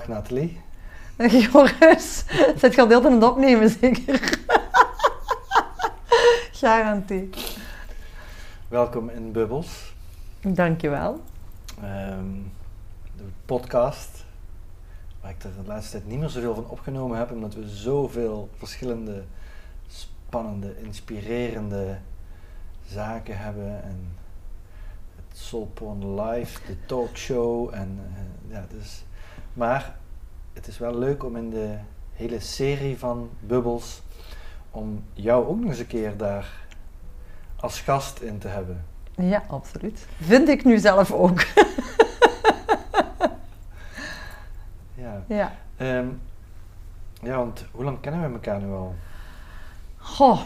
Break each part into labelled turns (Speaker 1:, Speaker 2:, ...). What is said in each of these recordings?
Speaker 1: Dag Nathalie.
Speaker 2: Dag Joris. Zit je al deel aan het opnemen, zeker? Garantie.
Speaker 1: Welkom in Bubbles.
Speaker 2: Dankjewel.
Speaker 1: Um, de podcast, waar ik er de laatste tijd niet meer zoveel van opgenomen heb, omdat we zoveel verschillende, spannende, inspirerende zaken hebben. En het Soulporn Live, de talkshow. En, uh, ja, dus, maar het is wel leuk om in de hele serie van Bubbles, om jou ook nog eens een keer daar als gast in te hebben.
Speaker 2: Ja, absoluut. Vind ik nu zelf ook.
Speaker 1: ja.
Speaker 2: Ja.
Speaker 1: Um, ja, want hoe lang kennen we elkaar nu al?
Speaker 2: Goh.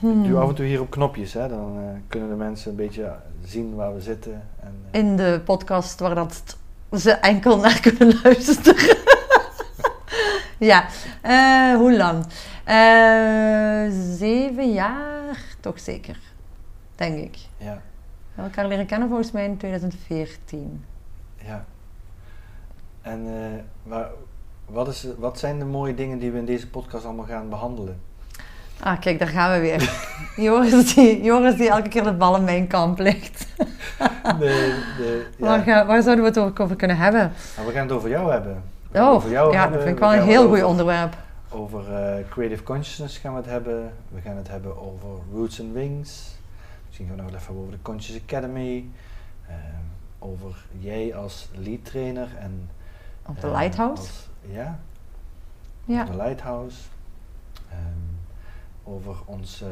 Speaker 1: Ik doe af en toe hier op knopjes, hè? dan uh, kunnen de mensen een beetje zien waar we zitten. En,
Speaker 2: uh... In de podcast waar dat ze enkel naar kunnen luisteren. ja, uh, hoe lang? zeven jaar, toch zeker, denk ik.
Speaker 1: Ja.
Speaker 2: We hebben elkaar leren kennen volgens mij in 2014.
Speaker 1: Ja. En waar, wat, is, wat zijn de mooie dingen die we in deze podcast allemaal gaan behandelen?
Speaker 2: Ah, kijk, daar gaan we weer. Joris die, Joris die elke keer de bal in mijn kamp ligt.
Speaker 1: nee, nee. Ja.
Speaker 2: Waar, waar, zouden we het over, kunnen hebben?
Speaker 1: Nou, we gaan het over jou hebben.
Speaker 2: Oh, over jou ja, hebben. dat vind ik wel een heel goed onderwerp.
Speaker 1: Over uh, creative consciousness gaan we het hebben. We gaan het hebben over roots and wings. Misschien gaan we nog even over de Conscious Academy. Uh, over jij als lead trainer en...
Speaker 2: Op de uh, Lighthouse.
Speaker 1: Als, ja.
Speaker 2: ja.
Speaker 1: Op de Lighthouse. Um, over ons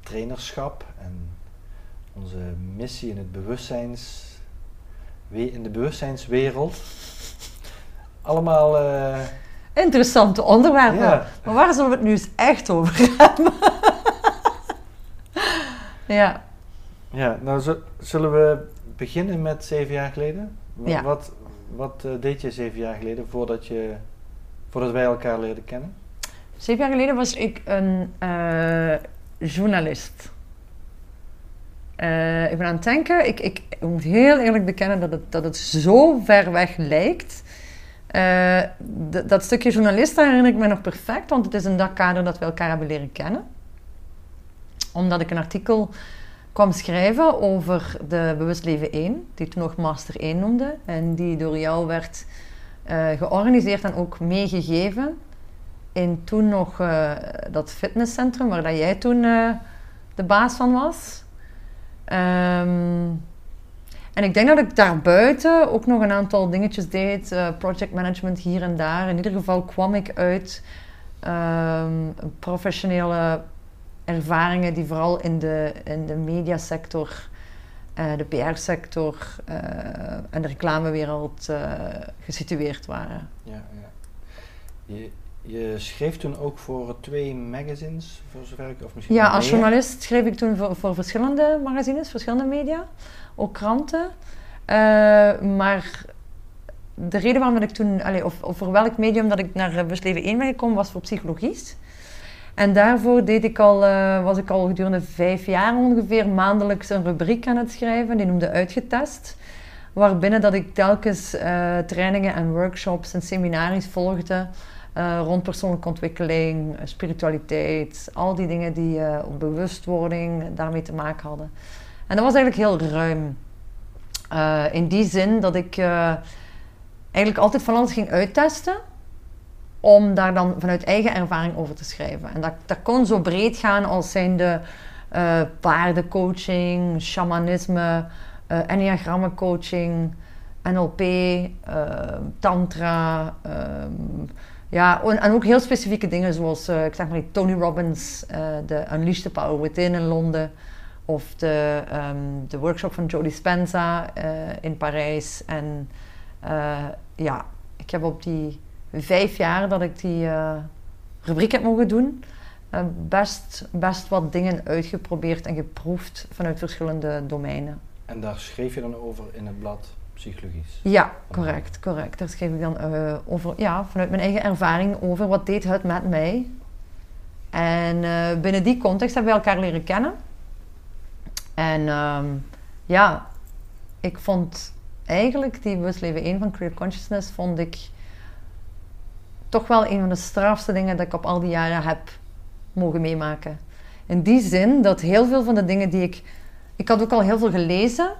Speaker 1: trainerschap en onze missie in het bewustzijns, in de bewustzijnswereld. Allemaal. Uh,
Speaker 2: Interessante onderwerpen.
Speaker 1: Ja.
Speaker 2: Maar waar zullen we het nu eens echt over hebben? ja.
Speaker 1: Ja, nou zullen we beginnen met zeven jaar geleden?
Speaker 2: Ja.
Speaker 1: Wat, wat uh, deed je zeven jaar geleden voordat, je, voordat wij elkaar leerden kennen?
Speaker 2: Zeven jaar geleden was ik een uh, journalist. Uh, ik ben aan het denken, ik, ik, moet heel eerlijk bekennen dat het, dat het zo ver weg lijkt. Uh, dat stukje journalist herinner ik me nog perfect, want het is in dat kader dat we elkaar hebben leren kennen. Omdat ik een artikel kwam schrijven over de Bewust Leven 1, die toen nog Master 1 noemde. En die door jou werd georganiseerd en ook meegegeven in toen nog uh, dat fitnesscentrum waar dat jij toen uh, de baas van was. Um, en ik denk dat ik daarbuiten ook nog een aantal dingetjes deed, uh, project management hier en daar. In ieder geval kwam ik uit um, professionele ervaringen die vooral in de, in de mediasector, de PR-sector en de reclamewereld gesitueerd waren.
Speaker 1: Ja, ja. Je, je schreef toen ook voor twee magazines, voor zover ik, of misschien
Speaker 2: Ja, als
Speaker 1: meer.
Speaker 2: journalist schreef ik toen voor, voor verschillende magazines, verschillende media, ook kranten. Uh, maar de reden waarom ik toen, allez, of, of voor welk medium dat ik naar Busleven 1 ben gekomen, was voor psychologie. En daarvoor deed ik al, uh, was ik al gedurende vijf jaar ongeveer maandelijks een rubriek aan het schrijven, die noemde Uitgetest. Waarbinnen dat ik telkens uh, trainingen en workshops en seminaries volgde uh, rond persoonlijke ontwikkeling, spiritualiteit, al die dingen die uh, bewustwording daarmee te maken hadden. En dat was eigenlijk heel ruim. In die zin dat ik eigenlijk altijd van alles ging uittesten, om daar dan vanuit eigen ervaring over te schrijven. En dat, kon zo breed gaan als zijnde paardencoaching, shamanisme, enneagrammencoaching, NLP, tantra. Ja, en ook heel specifieke dingen zoals, uh, ik zeg maar, Tony Robbins, uh, de Unleash the Power Within in Londen. Of de, ehm, de workshop van Joe Dispenza eh, in Parijs. En eh, ja, ik heb op die vijf jaar dat ik die uh, rubriek heb mogen doen, best, best wat dingen uitgeprobeerd en geproefd vanuit verschillende domeinen.
Speaker 1: En daar schreef je dan over in het blad psychologisch?
Speaker 2: Ja, correct, correct. Daar schreef ik dan over, ja, vanuit mijn eigen ervaring over wat deed het met mij. En binnen die context hebben we elkaar leren kennen. En ehm, ja, ik vond eigenlijk die bewustleven 1 van Creative Consciousness vond ik toch wel een van de strafste dingen dat ik op al die jaren heb mogen meemaken. In die zin dat heel veel van de dingen die ik... Ik had ook al heel veel gelezen.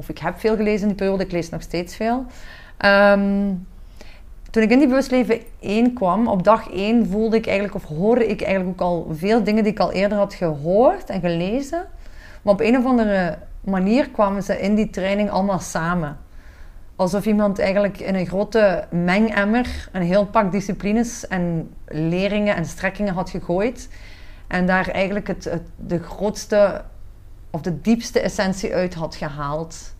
Speaker 2: Of ik heb veel gelezen in die periode. Ik lees nog steeds veel. Ehm, toen ik in die bewustleven 1 kwam, op dag 1 voelde ik eigenlijk, of hoorde ik eigenlijk ook al veel dingen die ik al eerder had gehoord en gelezen. Maar op een of andere manier kwamen ze in die training allemaal samen. Alsof iemand eigenlijk in een grote mengemmer een heel pak disciplines en leringen en strekkingen had gegooid. En daar eigenlijk het, het, de grootste of de diepste essentie uit had gehaald.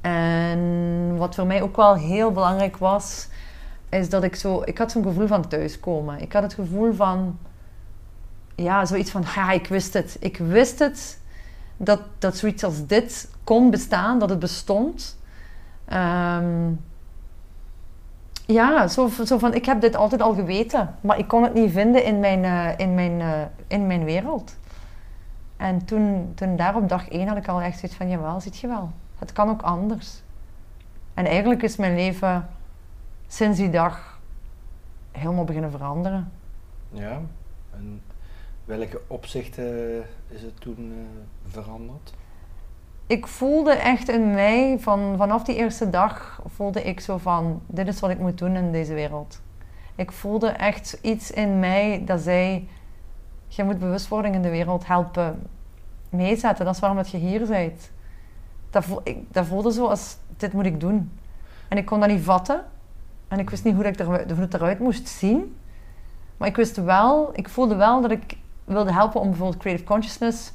Speaker 2: En wat voor mij ook wel heel belangrijk was, is dat ik zo... Ik had zo'n gevoel van thuiskomen. Ik had het gevoel van... Ja, zoiets van, ha, ik wist het. Ik wist het dat, dat zoiets als dit kon bestaan, dat het bestond. Ehm, ja, zo, zo, van ik heb dit altijd al geweten, maar ik kon het niet vinden in mijn, uh, in mijn, uh, in mijn wereld. En toen, toen daar op dag één had ik al echt zoiets van, jawel, ziet je wel, het kan ook anders. En eigenlijk is mijn leven sinds die dag helemaal beginnen veranderen.
Speaker 1: Ja, en welke opzichten is het toen uh, veranderd?
Speaker 2: Ik voelde echt in mij, van, vanaf die eerste dag, voelde ik zo van, dit is wat ik moet doen in deze wereld. Ik voelde echt iets in mij dat zei, je moet bewustwording in de wereld helpen meezetten. Dat is waarom dat je hier bent. Dat, voelde zo als, dit moet ik doen. En ik kon dat niet vatten. En ik wist niet hoe, ik er, het eruit moest zien. Maar ik wist wel, ik voelde wel dat ik wilde helpen om bijvoorbeeld creative consciousness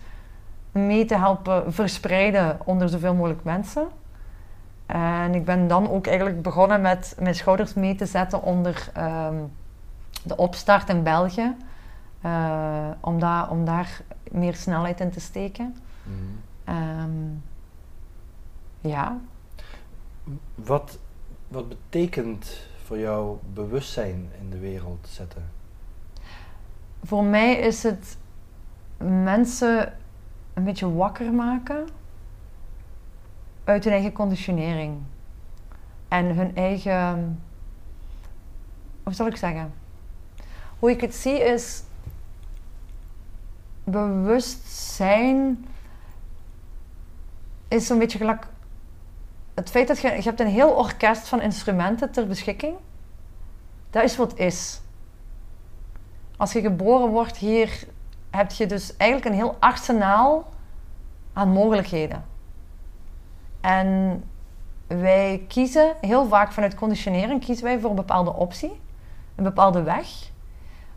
Speaker 2: mee te helpen verspreiden onder zoveel mogelijk mensen. En ik ben dan ook eigenlijk begonnen met mijn schouders mee te zetten onder ehm, de opstart in België. Uh, om, daar, om daar meer snelheid in te steken. Mm ja.
Speaker 1: Wat, wat betekent voor jou bewustzijn in de wereld zetten?
Speaker 2: voor mij is het mensen een beetje wakker maken uit hun eigen conditionering. En hun eigen. Hoe zal ik zeggen? Hoe ik het zie is. Bewustzijn is zo'n beetje gelijk. Het feit dat je, je hebt een heel orkest van instrumenten ter beschikking. Dat is wat is als je geboren wordt hier, heb je dus eigenlijk een heel arsenaal aan mogelijkheden. En wij kiezen heel vaak vanuit conditionering kiezen wij voor een bepaalde optie, een bepaalde weg.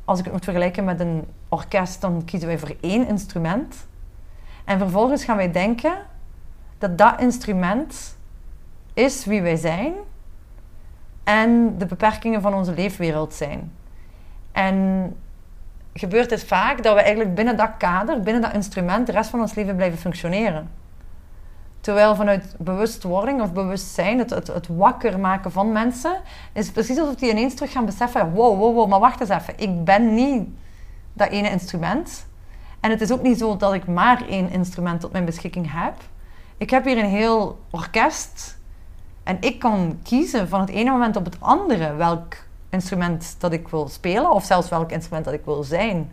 Speaker 2: Als ik het moet vergelijken met een orkest, dan kiezen wij voor één instrument. En vervolgens gaan wij denken dat dat instrument is wie wij zijn en de beperkingen van onze leefwereld zijn. En gebeurt het vaak dat we eigenlijk binnen dat kader, binnen dat instrument, de rest van ons leven blijven functioneren. Terwijl vanuit bewustwording of bewustzijn, het, het, wakker maken van mensen, is precies alsof die ineens terug gaan beseffen: wow, wow, wow, maar wacht eens even, ik ben niet dat ene instrument. En het is ook niet zo dat ik maar één instrument tot mijn beschikking heb. Ik heb hier een heel orkest en ik kan kiezen van het ene moment op het andere welk instrument dat ik wil spelen, of zelfs welk instrument dat ik wil zijn.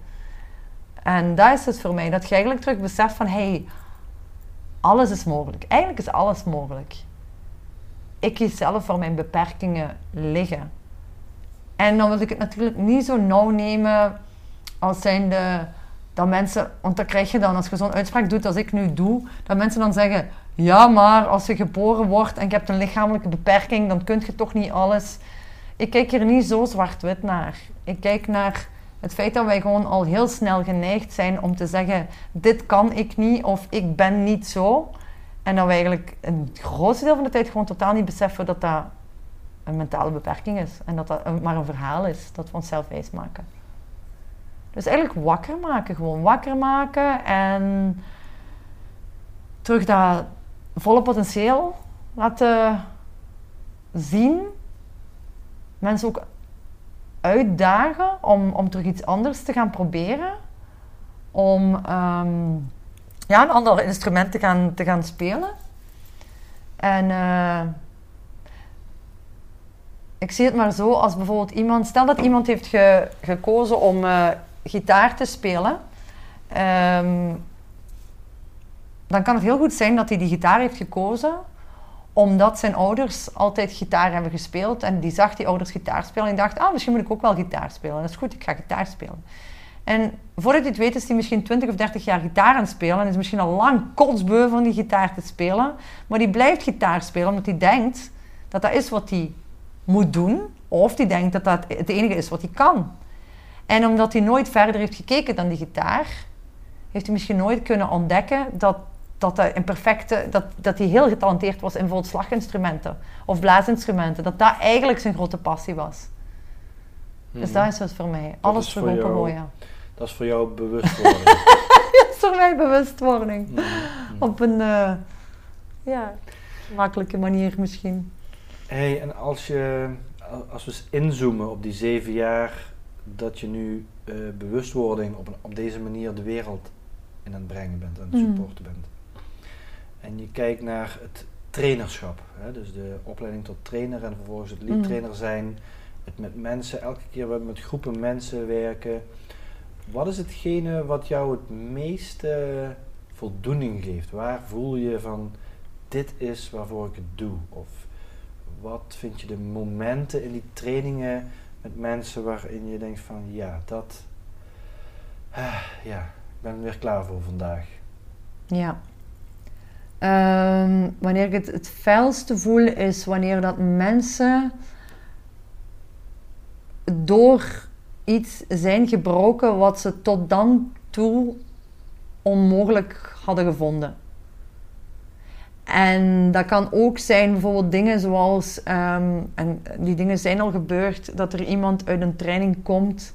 Speaker 2: En dat is het voor mij, dat je eigenlijk terug beseft van, hey, alles is mogelijk. Eigenlijk is alles mogelijk. Ik kies zelf voor mijn beperkingen liggen. En dan wil ik het natuurlijk niet zo nauw nemen als zijnde dat mensen, want dan krijg je dan, als je zo'n uitspraak doet als ik nu doe, dat mensen dan zeggen, ja maar als je geboren wordt en je hebt een lichamelijke beperking, dan kun je toch niet alles ik kijk hier niet zo zwart-wit naar. Ik kijk naar Het feit dat wij gewoon al heel snel geneigd zijn om te zeggen: dit kan ik niet of ik ben niet zo. En dat we eigenlijk een groot deel van de tijd gewoon totaal niet beseffen dat dat een mentale beperking is. En dat dat maar een verhaal is dat we onszelf wijs maken. Dus eigenlijk wakker maken, gewoon wakker maken en terug dat volle potentieel laten zien. Mensen ook uitdagen om, om terug iets anders te gaan proberen. Om ehm, ja, een ander instrument te gaan, te gaan spelen. En uh, ik zie het maar zo als bijvoorbeeld iemand... Stel dat iemand heeft ge, gekozen om uh, gitaar te spelen. Um, dan kan het heel goed zijn dat hij die gitaar heeft gekozen omdat zijn ouders altijd gitaar hebben gespeeld. En die zag die ouders gitaar spelen en dacht, ah, misschien moet ik ook wel gitaar spelen. Dat is goed, ik ga gitaar spelen. En voordat hij het weet is hij misschien 20 of 30 jaar gitaar aan het spelen. En is misschien al lang kotsbeu van die gitaar te spelen. Maar die blijft gitaar spelen omdat hij denkt dat dat is wat hij moet doen. Of die denkt dat dat het enige is wat hij kan. En omdat hij nooit verder heeft gekeken dan die gitaar, heeft hij misschien nooit kunnen ontdekken dat dat hij een perfecte, dat, dat hij heel getalenteerd was in bijvoorbeeld slaginstrumenten of blaasinstrumenten. Dat dat eigenlijk zijn grote passie was. Dus mhm. dat is het voor mij. Alles voor open gooien.
Speaker 1: Dat is voor jou bewustwording.
Speaker 2: dat is voor mij bewustwording. Mhm. Op een uh, ja, makkelijke manier misschien.
Speaker 1: hey, en als, je, als we eens inzoomen op die zeven jaar dat je nu uh, bewustwording op, een, op deze manier de wereld in aan het brengen bent, aan het mhm. supporten bent en je kijkt naar het trainerschap, hè, dus de opleiding tot trainer en vervolgens het lead trainer mm. zijn, het met mensen, elke keer met groepen mensen werken. Wat is hetgene wat jou het meeste voldoening geeft? Waar voel je van dit is waarvoor ik het doe? Of wat vind je de momenten in die trainingen met mensen waarin je denkt van ja, dat, ah, ja, ik ben er weer klaar voor vandaag.
Speaker 2: Ja, Um, wanneer ik het het felste voel is wanneer dat mensen door iets zijn gebroken wat ze tot dan toe onmogelijk hadden gevonden. En dat kan ook zijn bijvoorbeeld dingen zoals, um, en die dingen zijn al gebeurd, dat er iemand uit een training komt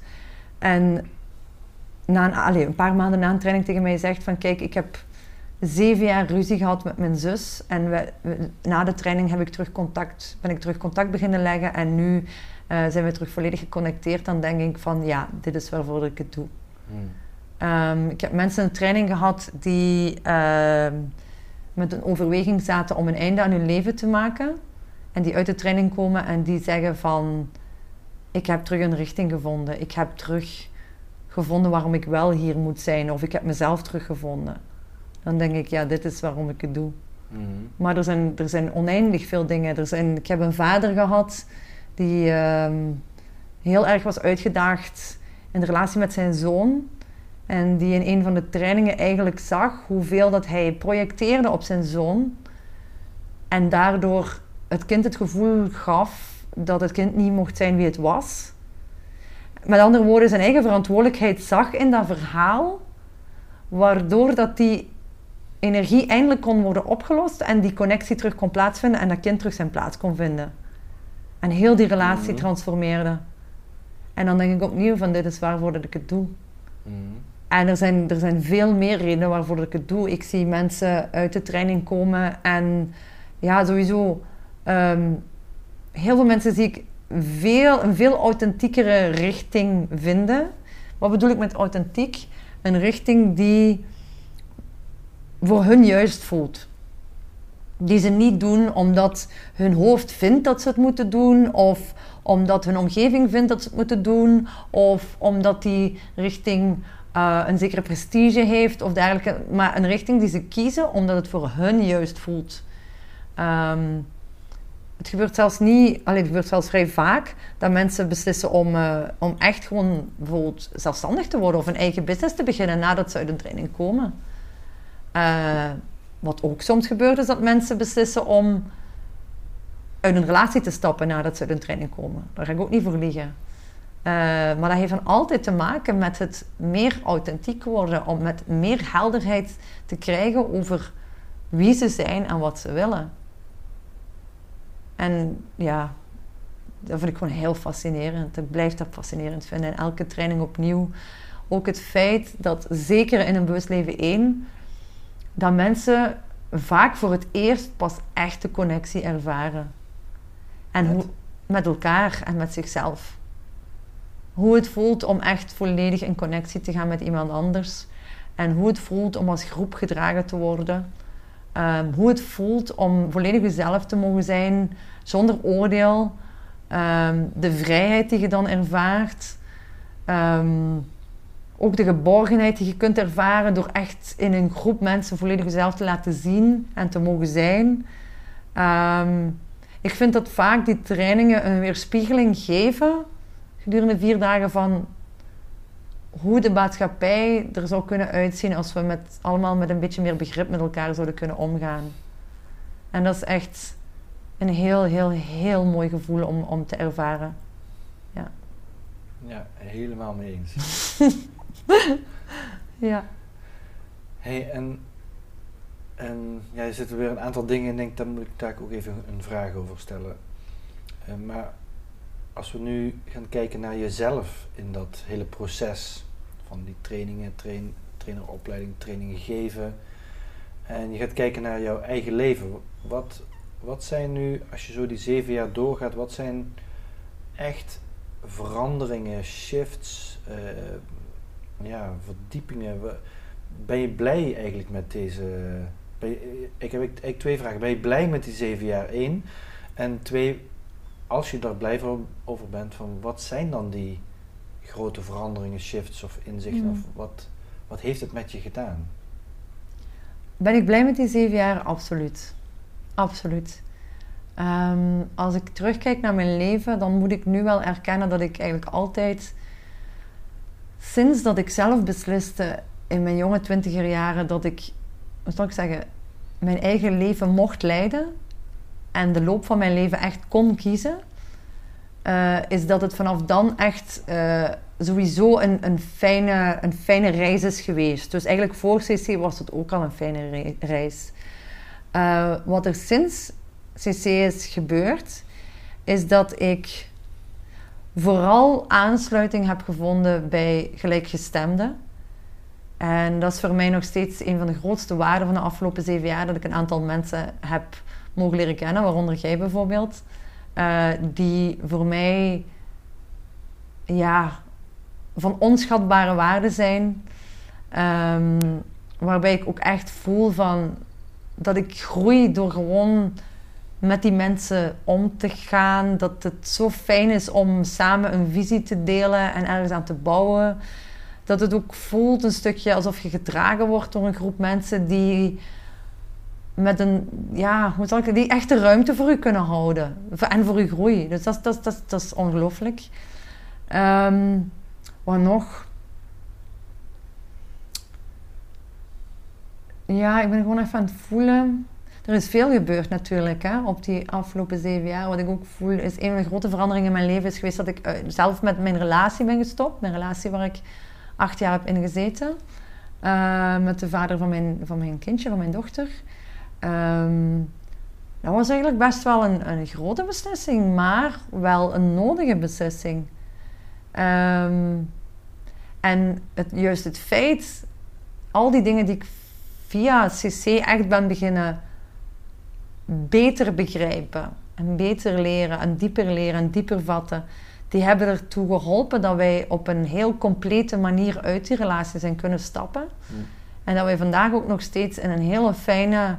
Speaker 2: en na een, allez, een paar maanden na een training tegen mij zegt van kijk, ik heb zeven jaar ruzie gehad met mijn zus. En we, na de training heb ik terug contact, ben ik terug contact beginnen leggen. En nu uh, zijn we terug volledig geconnecteerd. Dan denk ik van ja, dit is waarvoor ik het doe. Hmm. Um, ik heb mensen een training gehad die uh, met een overweging zaten om een einde aan hun leven te maken. En die uit de training komen en die zeggen van... Ik heb terug een richting gevonden. Ik heb terug gevonden waarom ik wel hier moet zijn. Of ik heb mezelf teruggevonden dan denk ik, ja, dit is waarom ik het doe. Mhm. Maar er zijn, er zijn oneindig veel dingen. Er zijn, ik heb een vader gehad die ehm, heel erg was uitgedaagd in de relatie met zijn zoon. En die in een van de trainingen eigenlijk zag hoeveel dat hij projecteerde op zijn zoon. En daardoor het kind het gevoel gaf dat het kind niet mocht zijn wie het was. Met andere woorden, zijn eigen verantwoordelijkheid zag in dat verhaal. Waardoor dat die energie eindelijk kon worden opgelost en die connectie terug kon plaatsvinden en dat kind terug zijn plaats kon vinden. En heel die relatie mhm. transformeerde. En dan denk ik opnieuw van dit is waarvoor dat ik het doe. Mhm. En er zijn, er zijn veel meer redenen waarvoor dat ik het doe. Ik zie mensen uit de training komen en ja, sowieso. Ehm, heel veel mensen zie ik veel, een veel authentiekere richting vinden. Wat bedoel ik met authentiek? Een richting die voor hun juist voelt. Die ze niet doen omdat hun hoofd vindt dat ze het moeten doen, of omdat hun omgeving vindt dat ze het moeten doen, of omdat die richting uh, een zekere prestige heeft of dergelijke. Maar een richting die ze kiezen omdat het voor hun juist voelt. Um, het gebeurt zelfs niet, alleen het gebeurt zelfs vrij vaak dat mensen beslissen om, uh, om echt gewoon bijvoorbeeld zelfstandig te worden of een eigen business te beginnen nadat ze uit een training komen. Uh, wat ook soms gebeurt, is dat mensen beslissen om uit een relatie te stappen nadat ze uit een training komen. Daar ga ik ook niet voor liegen. Eh, maar dat heeft dan altijd te maken met het meer authentiek worden, om met meer helderheid te krijgen over wie ze zijn en wat ze willen. En ja, dat vind ik gewoon heel fascinerend. Ik blijf dat fascinerend vinden. En elke training opnieuw. Ook het feit dat, zeker in een bewust leven 1, dat mensen vaak voor het eerst pas echt de connectie ervaren. En
Speaker 1: Met?
Speaker 2: hoe, met elkaar en met zichzelf. Hoe het voelt om echt volledig in connectie te gaan met iemand anders. En hoe het voelt om als groep gedragen te worden. Ehm, hoe het voelt om volledig jezelf te mogen zijn zonder oordeel. Ehm, de vrijheid die je dan ervaart. Ehm, ook de geborgenheid die je kunt ervaren door echt in een groep mensen volledig jezelf te laten zien en te mogen zijn. Ehm, ik vind dat vaak die trainingen een weerspiegeling geven gedurende vier dagen van hoe de maatschappij er zou kunnen uitzien als we met, allemaal met een beetje meer begrip met elkaar zouden kunnen omgaan. En dat is echt een heel, heel, heel mooi gevoel om, om te ervaren.
Speaker 1: Ja, helemaal mee eens.
Speaker 2: Ja.
Speaker 1: hey, en, en er zitten weer een aantal dingen in. Ik denk, daar moet ik daar ook even een vraag over stellen. Eh, maar als we nu gaan kijken naar jezelf in dat hele proces van die trainingen, train, traineropleiding, trainingen geven. En je gaat kijken naar jouw eigen leven. Wat, wat zijn nu, als je zo die zeven jaar doorgaat, wat zijn echt veranderingen, shifts, eh, ja, verdiepingen? Ben je blij eigenlijk met deze... Je- ik heb eigenlijk twee vragen. Ben je blij met die zeven jaar? één. En twee, als je daar blij over bent, van wat zijn dan die grote veranderingen, shifts of inzichten?
Speaker 2: Mm.
Speaker 1: Of wat, wat heeft het met je gedaan?
Speaker 2: Ben ik blij met die zeven jaar? Absoluut. Absoluut. Ehm, als ik terugkijk naar mijn leven, dan moet ik nu wel erkennen dat ik eigenlijk altijd, sinds dat ik zelf besliste in mijn jonge twintiger jaren, dat ik, hoe zal ik zeggen, mijn eigen leven mocht leiden en de loop van mijn leven echt kon kiezen, eh, is dat het vanaf dan echt eh, sowieso een, een, fijne, een fijne reis is geweest. Dus eigenlijk voor CC was het ook al een fijne re- reis. Eh, wat er sinds CC is gebeurd, is dat ik vooral aansluiting heb gevonden bij gelijkgestemden. En dat is voor mij nog steeds een van de grootste waarden van de afgelopen zeven jaar, dat ik een aantal mensen heb mogen leren kennen, waaronder jij bijvoorbeeld, eh, die voor mij ja, van onschatbare waarde zijn. Ehm, waarbij ik ook echt voel van dat ik groei door gewoon met die mensen om te gaan. Dat het zo fijn is om samen een visie te delen en ergens aan te bouwen. Dat het ook voelt een stukje alsof je gedragen wordt door een groep mensen die met een, ja, hoe zal ik die echt de ruimte voor u kunnen houden. En voor uw groei. Dus dat, is- dat, dat, dat is ongelooflijk. Ehm, wat nog? Ja, ik ben gewoon even aan het voelen. Er is veel gebeurd natuurlijk hè, op die afgelopen zeven jaar. Wat ik ook voel is een van de grote veranderingen in mijn leven is geweest dat ik eh, zelf met mijn relatie ben gestopt. Mijn relatie waar ik acht jaar heb in gezeten. Eh, met de vader van mijn, van mijn kindje, van mijn dochter. Ehm, dat was eigenlijk best wel een, een grote beslissing, maar wel een nodige beslissing. Ehm, en het, juist het feit, al die dingen die ik via CC echt ben beginnen beter begrijpen en beter leren en dieper leren en dieper vatten, die hebben ertoe geholpen dat wij op een heel complete manier uit die relatie zijn kunnen stappen.
Speaker 1: Mm.
Speaker 2: En dat wij vandaag ook nog steeds in een hele fijne,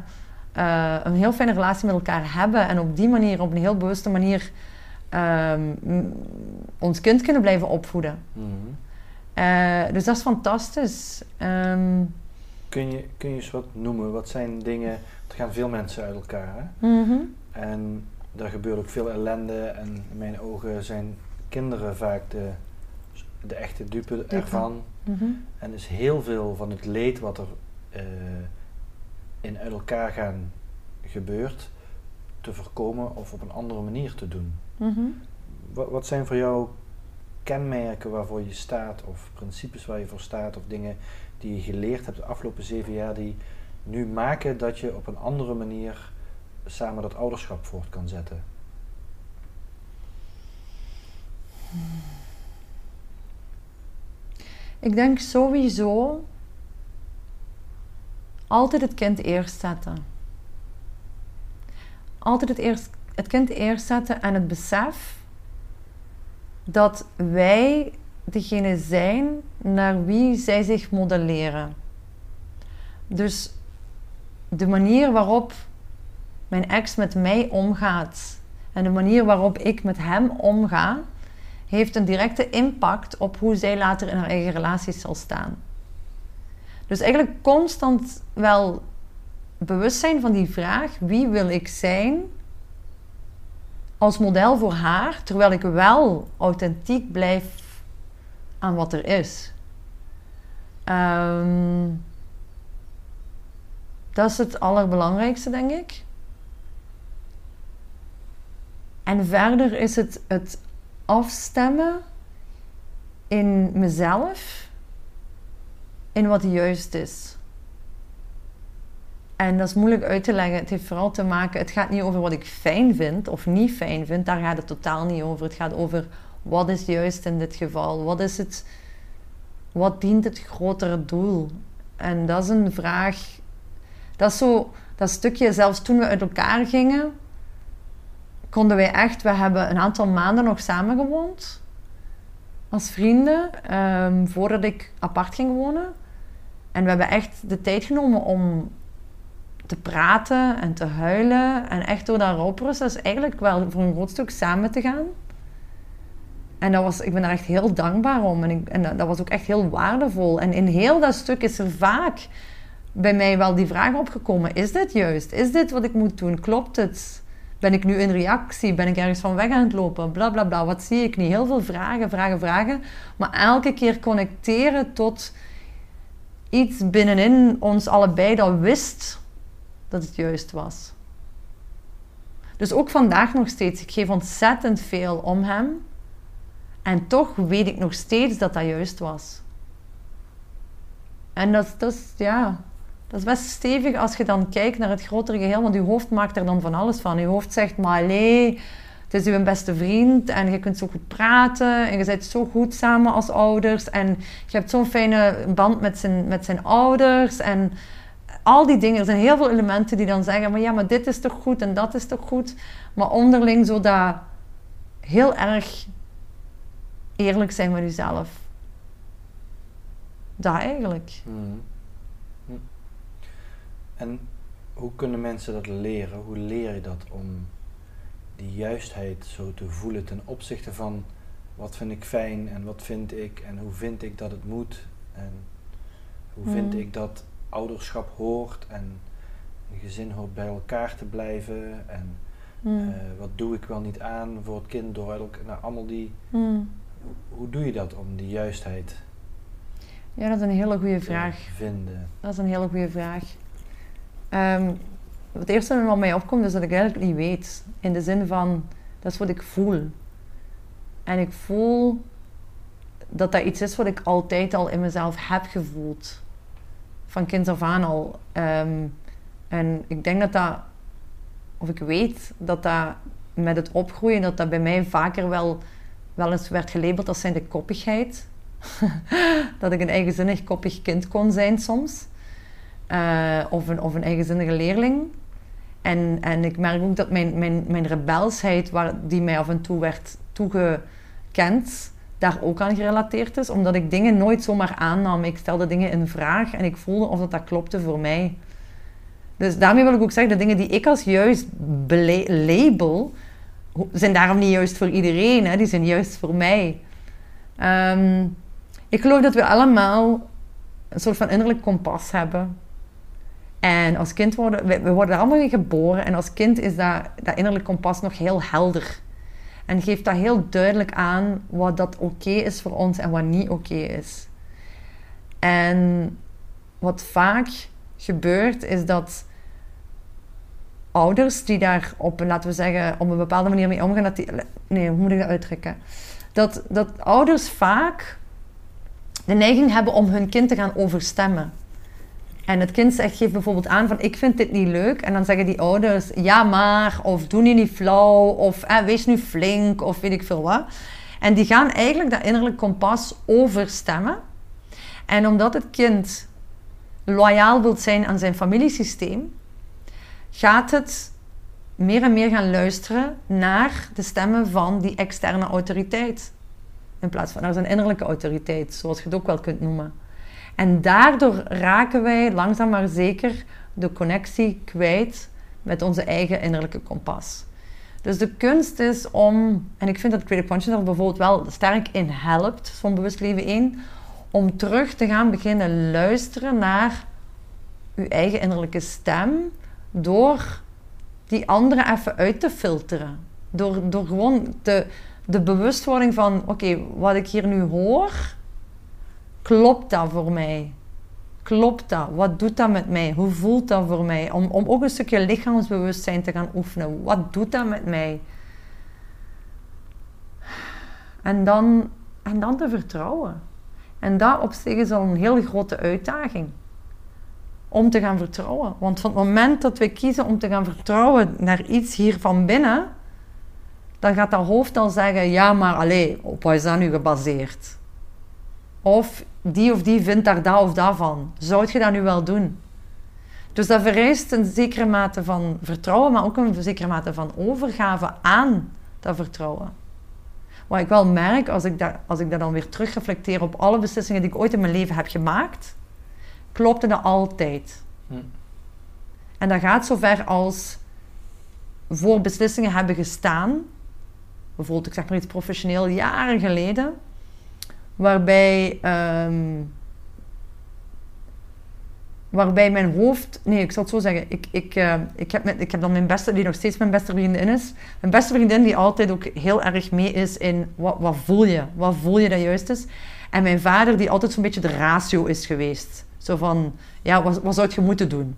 Speaker 2: eh, een heel fijne relatie met elkaar hebben. En op die manier, op een heel bewuste manier, ehm, ons kind kunnen blijven opvoeden.
Speaker 1: Mhm.
Speaker 2: Eh, dus dat is fantastisch. Ehm,
Speaker 1: Kun, je, kun je eens wat noemen? Wat zijn dingen... Er gaan veel mensen uit elkaar, hè?
Speaker 2: mhm.
Speaker 1: En er gebeurt ook veel ellende. En in mijn ogen zijn kinderen vaak de, de echte dupe ervan.
Speaker 2: Mhm.
Speaker 1: En is heel veel van het leed wat er eh, in uit elkaar gaan gebeurt, te voorkomen of op een andere manier te doen.
Speaker 2: Mhm.
Speaker 1: Wat, wat zijn voor jou kenmerken waarvoor je staat, of principes waar je voor staat, of dingen die je geleerd hebt de afgelopen zeven jaar, die nu maken dat je op een andere manier samen dat ouderschap voort kan zetten?
Speaker 2: Ik denk sowieso altijd het kind eerst zetten. Altijd het, eerst, het kind eerst zetten en het besef dat wij degene zijn naar wie zij zich modelleren. Dus de manier waarop mijn ex met mij omgaat en de manier waarop ik met hem omga, heeft een directe impact op hoe zij later in haar eigen relaties zal staan. Dus eigenlijk constant wel bewust zijn van die vraag: wie wil ik zijn als model voor haar, terwijl ik wel authentiek blijf aan wat er is. Ehm, dat is het allerbelangrijkste, denk ik. En verder is het het afstemmen in mezelf, in wat juist is. En dat is moeilijk uit te leggen. Het heeft vooral te maken, het gaat niet over wat ik fijn vind of niet fijn vind. Daar gaat het totaal niet over. Het gaat over wat is juist in dit geval. Wat is het, wat dient het grotere doel? En dat is een vraag, dat is zo, dat stukje, zelfs toen we uit elkaar gingen, konden wij echt, we hebben een aantal maanden nog samen gewoond. Als vrienden, um, voordat ik apart ging wonen. En we hebben echt de tijd genomen om te praten en te huilen. En echt door dat rouwproces eigenlijk wel voor een groot stuk samen te gaan. En dat was, ik ben daar echt heel dankbaar om. En, en dat was ook echt heel waardevol. En in heel dat stuk is er vaak bij mij wel die vraag opgekomen. Is dit juist? Is dit wat ik moet doen? Klopt het? Ben ik nu in reactie? Ben ik ergens van weg aan het lopen? Bla bla bla. Wat zie ik niet? Heel veel vragen, vragen, vragen. Maar elke keer connecteren tot iets binnenin ons allebei dat wist dat het juist was. Dus ook vandaag nog steeds. Ik geef ontzettend veel om hem. En toch weet ik nog steeds dat dat juist was. En dat, dat, is, ja, dat is best stevig als je dan kijkt naar het grotere geheel. Want je hoofd maakt er dan van alles van. Je hoofd zegt, maar allee, het is uw beste vriend. En je kunt zo goed praten. En je bent zo goed samen als ouders. En je hebt zo'n fijne band met zijn, met zijn ouders. En al die dingen, er zijn heel veel elementen die dan zeggen, maar ja, maar dit is toch goed en dat is toch goed. Maar onderling zo dat heel erg eerlijk zijn met jezelf. Dat eigenlijk.
Speaker 1: Mhm. Hm. En hoe kunnen mensen dat leren? Hoe leer je dat om die juistheid zo te voelen ten opzichte van wat vind ik fijn en wat vind ik en hoe vind ik dat het moet en hoe vind
Speaker 2: Mhm.
Speaker 1: ik dat ouderschap hoort en een gezin hoort bij elkaar te blijven en
Speaker 2: Hmm.
Speaker 1: eh, wat doe ik wel niet aan voor het kind door elkaar, nou, allemaal die. Hoe, doe je dat om die juistheid
Speaker 2: Ja, dat is een hele goede vraag.
Speaker 1: vinden?
Speaker 2: Dat is een hele goede vraag. Ehm, het eerste wat mij opkomt is dat ik eigenlijk niet weet. In de zin van, dat is wat ik voel. En ik voel dat dat iets is wat ik altijd al in mezelf heb gevoeld. Van kind af aan al. Ehm, en ik denk dat dat, of ik weet dat dat met het opgroeien, dat dat bij mij vaker wel, wel eens werd gelabeld als zijn de koppigheid. dat ik een eigenzinnig koppig kind kon zijn soms. Eh, of, een, of een eigenzinnige leerling. En, en ik merk ook dat mijn, mijn, mijn rebelsheid, waar, die mij af en toe werd toegekend, daar ook aan gerelateerd is. Omdat ik dingen nooit zomaar aannam. Ik stelde dingen in vraag en ik voelde of dat, dat klopte voor mij. Dus daarmee wil ik ook zeggen, de dingen die ik als juist label, zijn daarom niet juist voor iedereen. Hè? Die zijn juist voor mij. Ehm, ik geloof dat we allemaal een soort van innerlijk kompas hebben. En als kind worden we, worden er allemaal in geboren. En als kind is dat, dat innerlijk kompas nog heel helder. En geeft dat heel duidelijk aan wat dat oké is voor ons en wat niet oké is. En wat vaak gebeurt, is dat ouders die daar op, laten we zeggen, op een bepaalde manier mee omgaan, dat die, nee, hoe moet ik dat uitdrukken? dat, dat ouders vaak de neiging hebben om hun kind te gaan overstemmen. En het kind zegt, geeft bijvoorbeeld aan van ik vind dit niet leuk. En dan zeggen die ouders ja maar, of doe nu niet flauw, of wees nu flink, of weet ik veel wat. En die gaan eigenlijk dat innerlijk kompas overstemmen. En omdat het kind loyaal wil zijn aan zijn familiesysteem, gaat het meer en meer gaan luisteren naar de stemmen van die externe autoriteit. In plaats van naar zijn innerlijke autoriteit, zoals je het ook wel kunt noemen. En daardoor raken wij langzaam maar zeker de connectie kwijt met onze eigen innerlijke kompas. Dus de kunst is om, en ik vind dat Creative Consciousness er bijvoorbeeld wel sterk in helpt, van Bewust Leven 1, om terug te gaan beginnen luisteren naar uw eigen innerlijke stem door die andere even uit te filteren. Door, door gewoon de, de bewustwording van, oké, wat ik hier nu hoor, klopt dat voor mij? Klopt dat? Wat doet dat met mij? Hoe voelt dat voor mij? Om, om ook een stukje lichaamsbewustzijn te gaan oefenen. Wat doet dat met mij? En dan, en dan te vertrouwen. En dat op zich is al een hele grote uitdaging. Om te gaan vertrouwen. Want van het moment dat we kiezen om te gaan vertrouwen naar iets hier van binnen, dan gaat dat hoofd al zeggen: ja, maar alleen, op wat is dat nu gebaseerd? Of die of die vindt daar dat of dat van. Zou je dat nu wel doen? Dus dat vereist een zekere mate van vertrouwen, maar ook een zekere mate van overgave aan dat vertrouwen. Wat ik wel merk als ik, dat, als ik dat dan weer terugreflecteer op alle beslissingen die ik ooit in mijn leven heb gemaakt, klopte dat altijd. Hm. En dat gaat zover als voor beslissingen hebben gestaan, bijvoorbeeld ik zeg maar iets professioneel, jaren geleden, waarbij, um, waarbij mijn hoofd, nee, ik zal het zo zeggen, ik, ik, uh, ik, heb, met, ik heb dan mijn beste, die nog steeds mijn beste vriendin is, mijn beste vriendin die altijd ook heel erg mee is in wat, wat voel je, wat voel je dat juist is. En mijn vader die altijd zo'n beetje de ratio is geweest. Zo van, ja, wat, wat zou je moeten doen?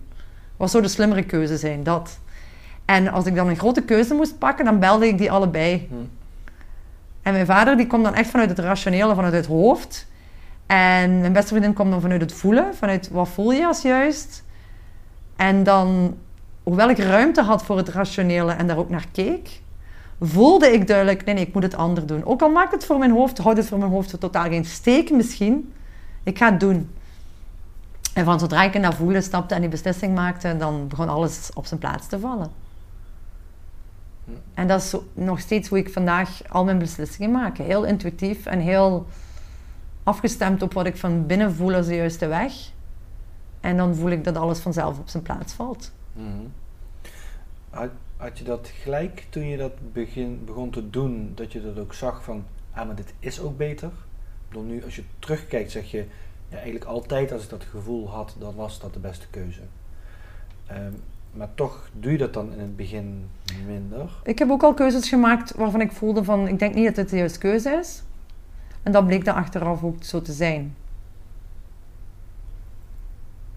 Speaker 2: Wat zou de slimmere keuze zijn? Dat. En als ik dan een grote keuze moest pakken, dan belde ik die allebei. Hm. En mijn vader die komt dan echt vanuit het rationele, vanuit het hoofd. En mijn beste vriendin komt dan vanuit het voelen, vanuit wat voel je als juist. En dan, hoewel ik ruimte had voor het rationele en daar ook naar keek, voelde ik duidelijk, nee, nee, ik moet het ander doen. Ook al maakt het voor mijn hoofd, houdt het voor mijn hoofd totaal geen steek misschien, ik ga het doen. En van zodra ik naar voelen stapte en die beslissing maakte, dan begon alles op zijn plaats te vallen. En dat is nog steeds hoe ik vandaag al mijn beslissingen maak. Heel intuïtief en heel afgestemd op wat ik van binnen voel als de juiste weg. En dan voel ik dat alles vanzelf op zijn plaats valt. Mm
Speaker 1: had, je dat gelijk toen je dat begin, begon te doen, dat je dat ook zag van, ah, maar dit is ook beter? Dan nu, als je terugkijkt, zeg je, ja, eigenlijk altijd als ik dat gevoel had, dan was dat de beste keuze. Um, maar toch doe je dat dan in het begin minder.
Speaker 2: Ik heb ook al keuzes gemaakt waarvan ik voelde van, ik denk niet dat het de juiste keuze is. En dat bleek dan achteraf ook zo te zijn.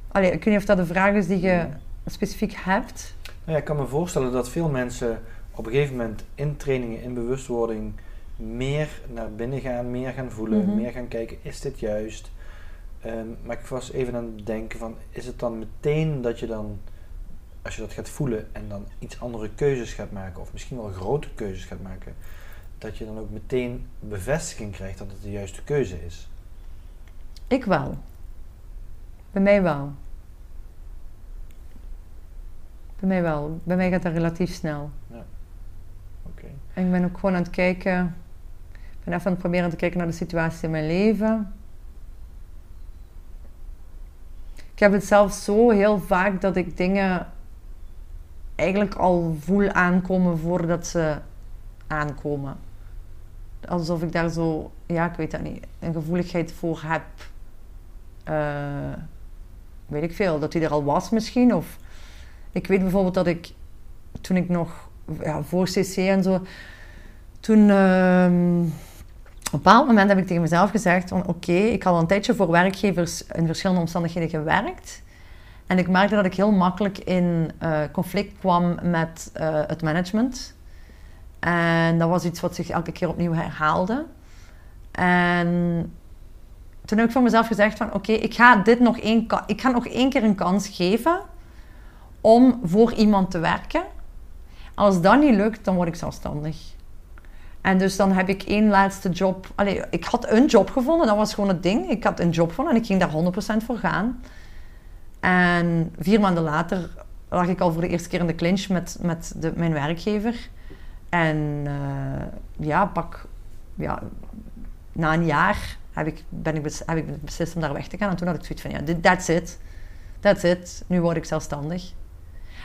Speaker 2: Allee, ik weet niet of dat de vraag is die je specifiek hebt.
Speaker 1: Nou ja, ik kan me voorstellen dat veel mensen op een gegeven moment in trainingen, in bewustwording, meer naar binnen gaan, meer gaan voelen, mhm. meer gaan kijken, is dit juist? Ehm, maar ik was even aan het denken van, is het dan meteen dat je dan als je dat gaat voelen en dan iets andere keuzes gaat maken, of misschien wel grote keuzes gaat maken, dat je dan ook meteen bevestiging krijgt dat het de juiste keuze is?
Speaker 2: Ik wel. Bij mij wel. Bij mij wel. Bij mij gaat dat relatief snel. Ja. Oké. En ik ben ook gewoon aan het kijken. Ik ben even aan het proberen te kijken naar de situatie in mijn leven. Ik heb het zelf zo heel vaak dat ik dingen eigenlijk al voel aankomen voordat ze aankomen. Alsof ik daar zo, ja, ik weet dat niet, een gevoeligheid voor heb. Uh, weet ik veel, dat hij er al was misschien. Of ik weet bijvoorbeeld dat ik toen ik nog ja, voor CC en zo, toen uh, op een bepaald moment heb ik tegen mezelf gezegd: Oké, ik had al een tijdje voor werkgevers in verschillende omstandigheden gewerkt. En ik merkte dat ik heel makkelijk in uh, conflict kwam met uh, het management. En dat was iets wat zich elke keer opnieuw herhaalde. En toen heb ik voor mezelf gezegd van... Oké, ik ga dit nog één, ik ga nog één keer een kans geven... om voor iemand te werken. Als dat niet lukt, dan word ik zelfstandig. En dus dan heb ik één laatste job... Allee, ik had een job gevonden, dat was gewoon het ding. Ik had een job gevonden en ik ging daar 100% voor gaan. En vier maanden later lag ik al voor de eerste keer in de clinch met, met de, mijn werkgever. En eh, ja, pak... Ja, na een jaar heb ik, ben ik, heb ik beslist om daar weg te gaan. En toen had ik zoiets van, ja, that's it. That's it. Nu word ik zelfstandig.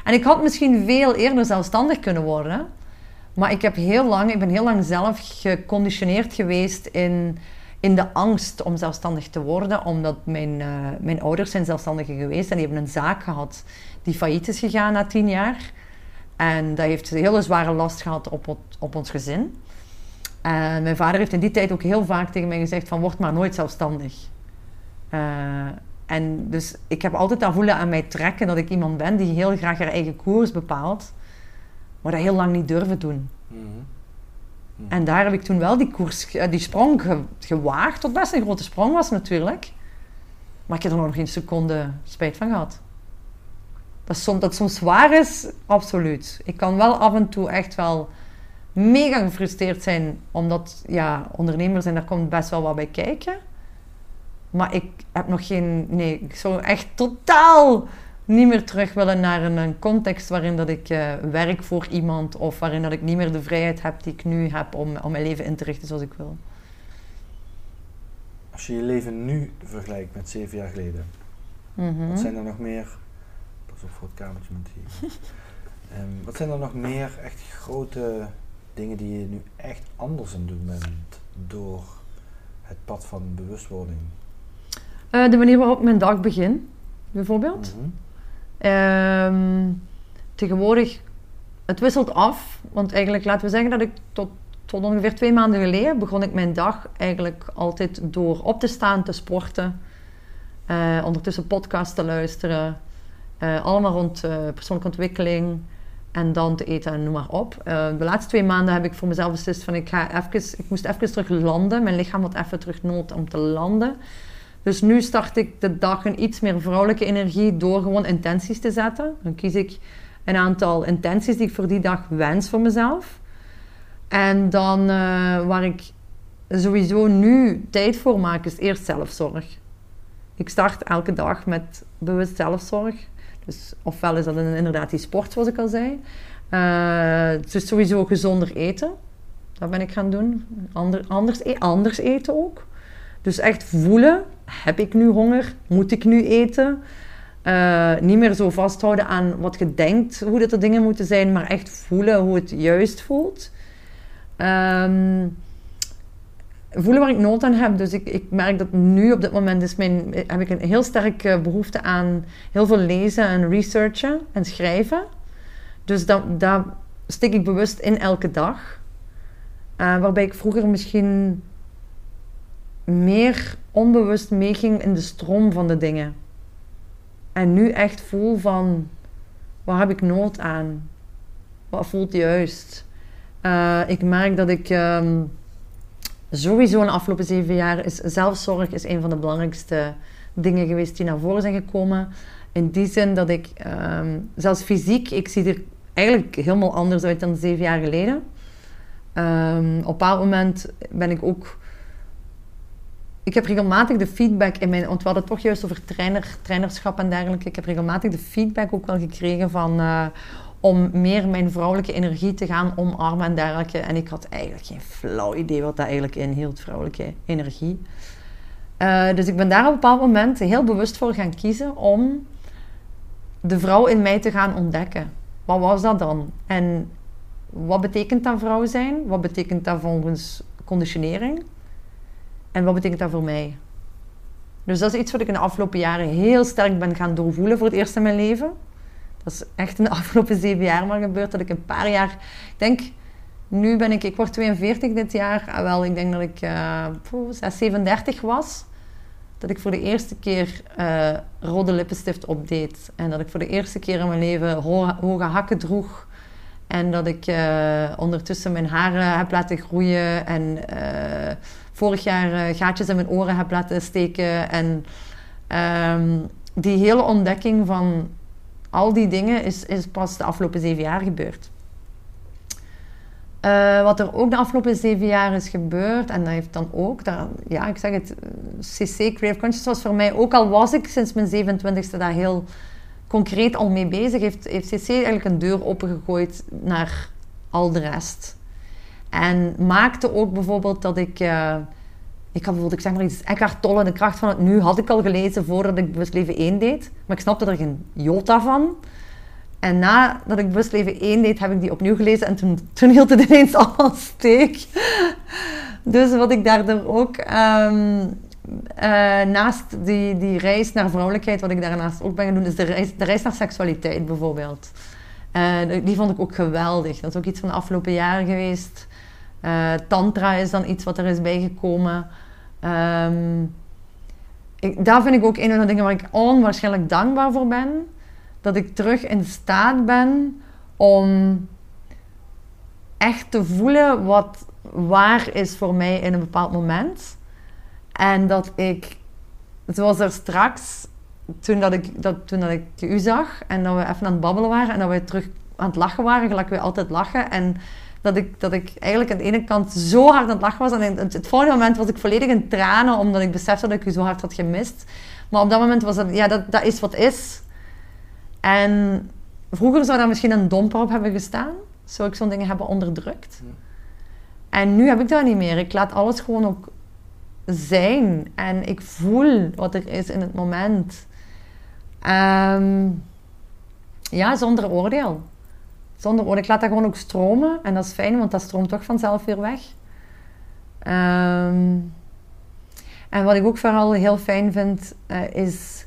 Speaker 2: En ik had misschien veel eerder zelfstandig kunnen worden. Maar ik, heb heel lang, ik ben heel lang zelf geconditioneerd geweest in, in de angst om zelfstandig te worden. Omdat mijn, eh, mijn ouders zijn zelfstandigen geweest en die hebben een zaak gehad die failliet is gegaan na tien jaar. En dat heeft een hele zware last gehad op, op ons gezin. En mijn vader heeft in die tijd ook heel vaak tegen mij gezegd van word maar nooit zelfstandig. Eh, en dus ik heb altijd dat voelen aan mij trekken dat ik iemand ben die heel graag haar eigen koers bepaalt. Maar dat heel lang niet durven doen.
Speaker 1: Mhm.
Speaker 2: En daar heb ik toen wel die koers, ge- die sprong ge- gewaagd. Tot best een grote sprong was natuurlijk. Maar ik heb er nog geen seconde spijt van gehad. Dat, soms, dat soms zwaar is, absoluut. Ik kan wel af en toe echt wel mega gefrustreerd zijn. Omdat, ja, ondernemers en daar komt best wel wat bij kijken. Maar ik heb nog geen... Nee, ik zou echt totaal niet meer terug willen naar een, een context waarin dat ik eh, werk voor iemand of waarin dat ik niet meer de vrijheid heb die ik nu heb om, om mijn leven in te richten zoals ik wil.
Speaker 1: Als je je leven nu vergelijkt met zeven jaar geleden,
Speaker 2: Mhm.
Speaker 1: wat zijn er nog meer... Pas op voor het kamertje met. Ehm, wat zijn er nog meer echt grote dingen die je nu echt anders aan doen bent door het pad van bewustwording?
Speaker 2: Eh, de manier waarop ik mijn dag begin, bijvoorbeeld.
Speaker 1: Mhm.
Speaker 2: Ehm, tegenwoordig, het wisselt af. Want eigenlijk, laten we zeggen dat ik tot, tot ongeveer twee maanden geleden begon ik mijn dag eigenlijk altijd door op te staan, te sporten. eh, ondertussen podcasts te luisteren. eh, allemaal rond eh, persoonlijke ontwikkeling. En dan te eten en noem maar op. De laatste twee maanden heb ik voor mezelf beslist van ik, ga ik moest even terug landen. Mijn lichaam had even terug nood om te landen. Dus nu start ik de dag in iets meer vrouwelijke energie door gewoon intenties te zetten. Dan kies ik een aantal intenties die ik voor die dag wens voor mezelf. En dan eh, waar ik sowieso nu tijd voor maak, is eerst zelfzorg. Ik start elke dag met bewust zelfzorg. Dus ofwel is dat een- inderdaad die sport, zoals ik al zei. Het is sowieso gezonder eten. Dat ben ik gaan doen. Ander, anders, e- anders eten ook. Dus echt voelen, heb ik nu honger? Moet ik nu eten? Eh, niet meer zo vasthouden aan wat je denkt, hoe dat de dingen moeten zijn, maar echt voelen hoe het juist voelt. Ehm, voelen waar ik nood aan heb. Dus ik, ik merk dat nu op dit moment is mijn, heb ik een heel sterke behoefte aan heel veel lezen en researchen en schrijven. Dus dat, dat stik ik bewust in elke dag. Eh, waarbij ik vroeger misschien meer onbewust meeging in de stroom van de dingen. En nu echt voel van, waar heb ik nood aan? Wat voelt juist? Eh, ik merk dat ik ehm, sowieso in de afgelopen zeven jaar... Is, zelfzorg is een van de belangrijkste dingen geweest die naar voren zijn gekomen. In die zin dat ik, ehm, zelfs fysiek, ik zie er eigenlijk helemaal anders uit dan zeven jaar geleden. Ehm, op een bepaald moment ben ik ook ik heb regelmatig de feedback in mijn... Want we hadden het toch juist over trainer, trainerschap en dergelijke. Ik heb regelmatig de feedback ook wel gekregen van... eh, om meer mijn vrouwelijke energie te gaan omarmen en dergelijke. En ik had eigenlijk geen flauw idee wat dat eigenlijk inhield, vrouwelijke energie. Eh, dus ik ben daar op een bepaald moment heel bewust voor gaan kiezen om de vrouw in mij te gaan ontdekken. Wat was dat dan? En wat betekent dat vrouw zijn? Wat betekent dat volgens conditionering? En wat betekent dat voor mij? Dus dat is iets wat ik in de afgelopen jaren heel sterk ben gaan doorvoelen voor het eerst in mijn leven. Dat is echt in de afgelopen zeven jaar maar gebeurd. Dat ik een paar jaar... Ik denk, nu ben ik... Ik word 42 dit jaar. Ah, wel, ik denk dat ik uh, 6, 37 was. Dat ik voor de eerste keer uh, rode lippenstift opdeed. En dat ik voor de eerste keer in mijn leven hoge, hakken droeg. En dat ik uh, ondertussen mijn haren heb laten groeien. En vorig jaar gaatjes in mijn oren heb laten steken. En um, die hele ontdekking van al die dingen is, is pas de afgelopen zeven jaar gebeurd. Uh, wat er ook de afgelopen zeven jaar is gebeurd, en dat heeft dan ook, ja, ik zeg het, CC Creative Conscious was voor mij, ook al was ik sinds mijn 27e daar heel concreet al mee bezig, heeft, heeft CC eigenlijk een deur opengegooid naar al de rest. En maakte ook bijvoorbeeld dat ik, uh, ik had bijvoorbeeld, ik zeg maar iets, Eckhart Tolle, De Kracht van het Nu, had ik al gelezen voordat ik Bewust Leven 1 deed, maar ik snapte er geen jota van. En nadat ik Busleven 1 deed, heb ik die opnieuw gelezen en toen, toen hield het ineens allemaal steek. Dus wat ik daardoor ook, um, uh, naast die, die reis naar vrouwelijkheid, wat ik daarnaast ook ben gaan doen, is de reis, de reis naar seksualiteit bijvoorbeeld. Uh, die vond ik ook geweldig. Dat is ook iets van de afgelopen jaren geweest. Uh, tantra is dan iets wat er is bijgekomen. Um, ik, daar vind ik ook een van de dingen waar ik onwaarschijnlijk dankbaar voor ben dat ik terug in staat ben om echt te voelen wat waar is voor mij in een bepaald moment. En dat ik, zoals er straks, toen, dat ik, dat, toen dat ik u zag en dat we even aan het babbelen waren en dat we terug aan het lachen waren, gelijk we altijd lachen. En dat ik, dat ik eigenlijk aan de ene kant zo hard aan het lachen was. En het, het volgende moment was ik volledig in tranen, omdat ik besefte dat ik u zo hard had gemist. Maar op dat moment was het, ja, dat, dat is wat is. En vroeger zou daar misschien een domper op hebben gestaan. Zou ik zo'n dingen hebben onderdrukt. En nu heb ik dat niet meer. Ik laat alles gewoon ook zijn. En ik voel wat er is in het moment. Um, ja, zonder oordeel. Zonder. Ik laat dat gewoon ook stromen. En dat is fijn, want dat stroomt toch vanzelf weer weg. Um, en wat ik ook vooral heel fijn vind, uh, is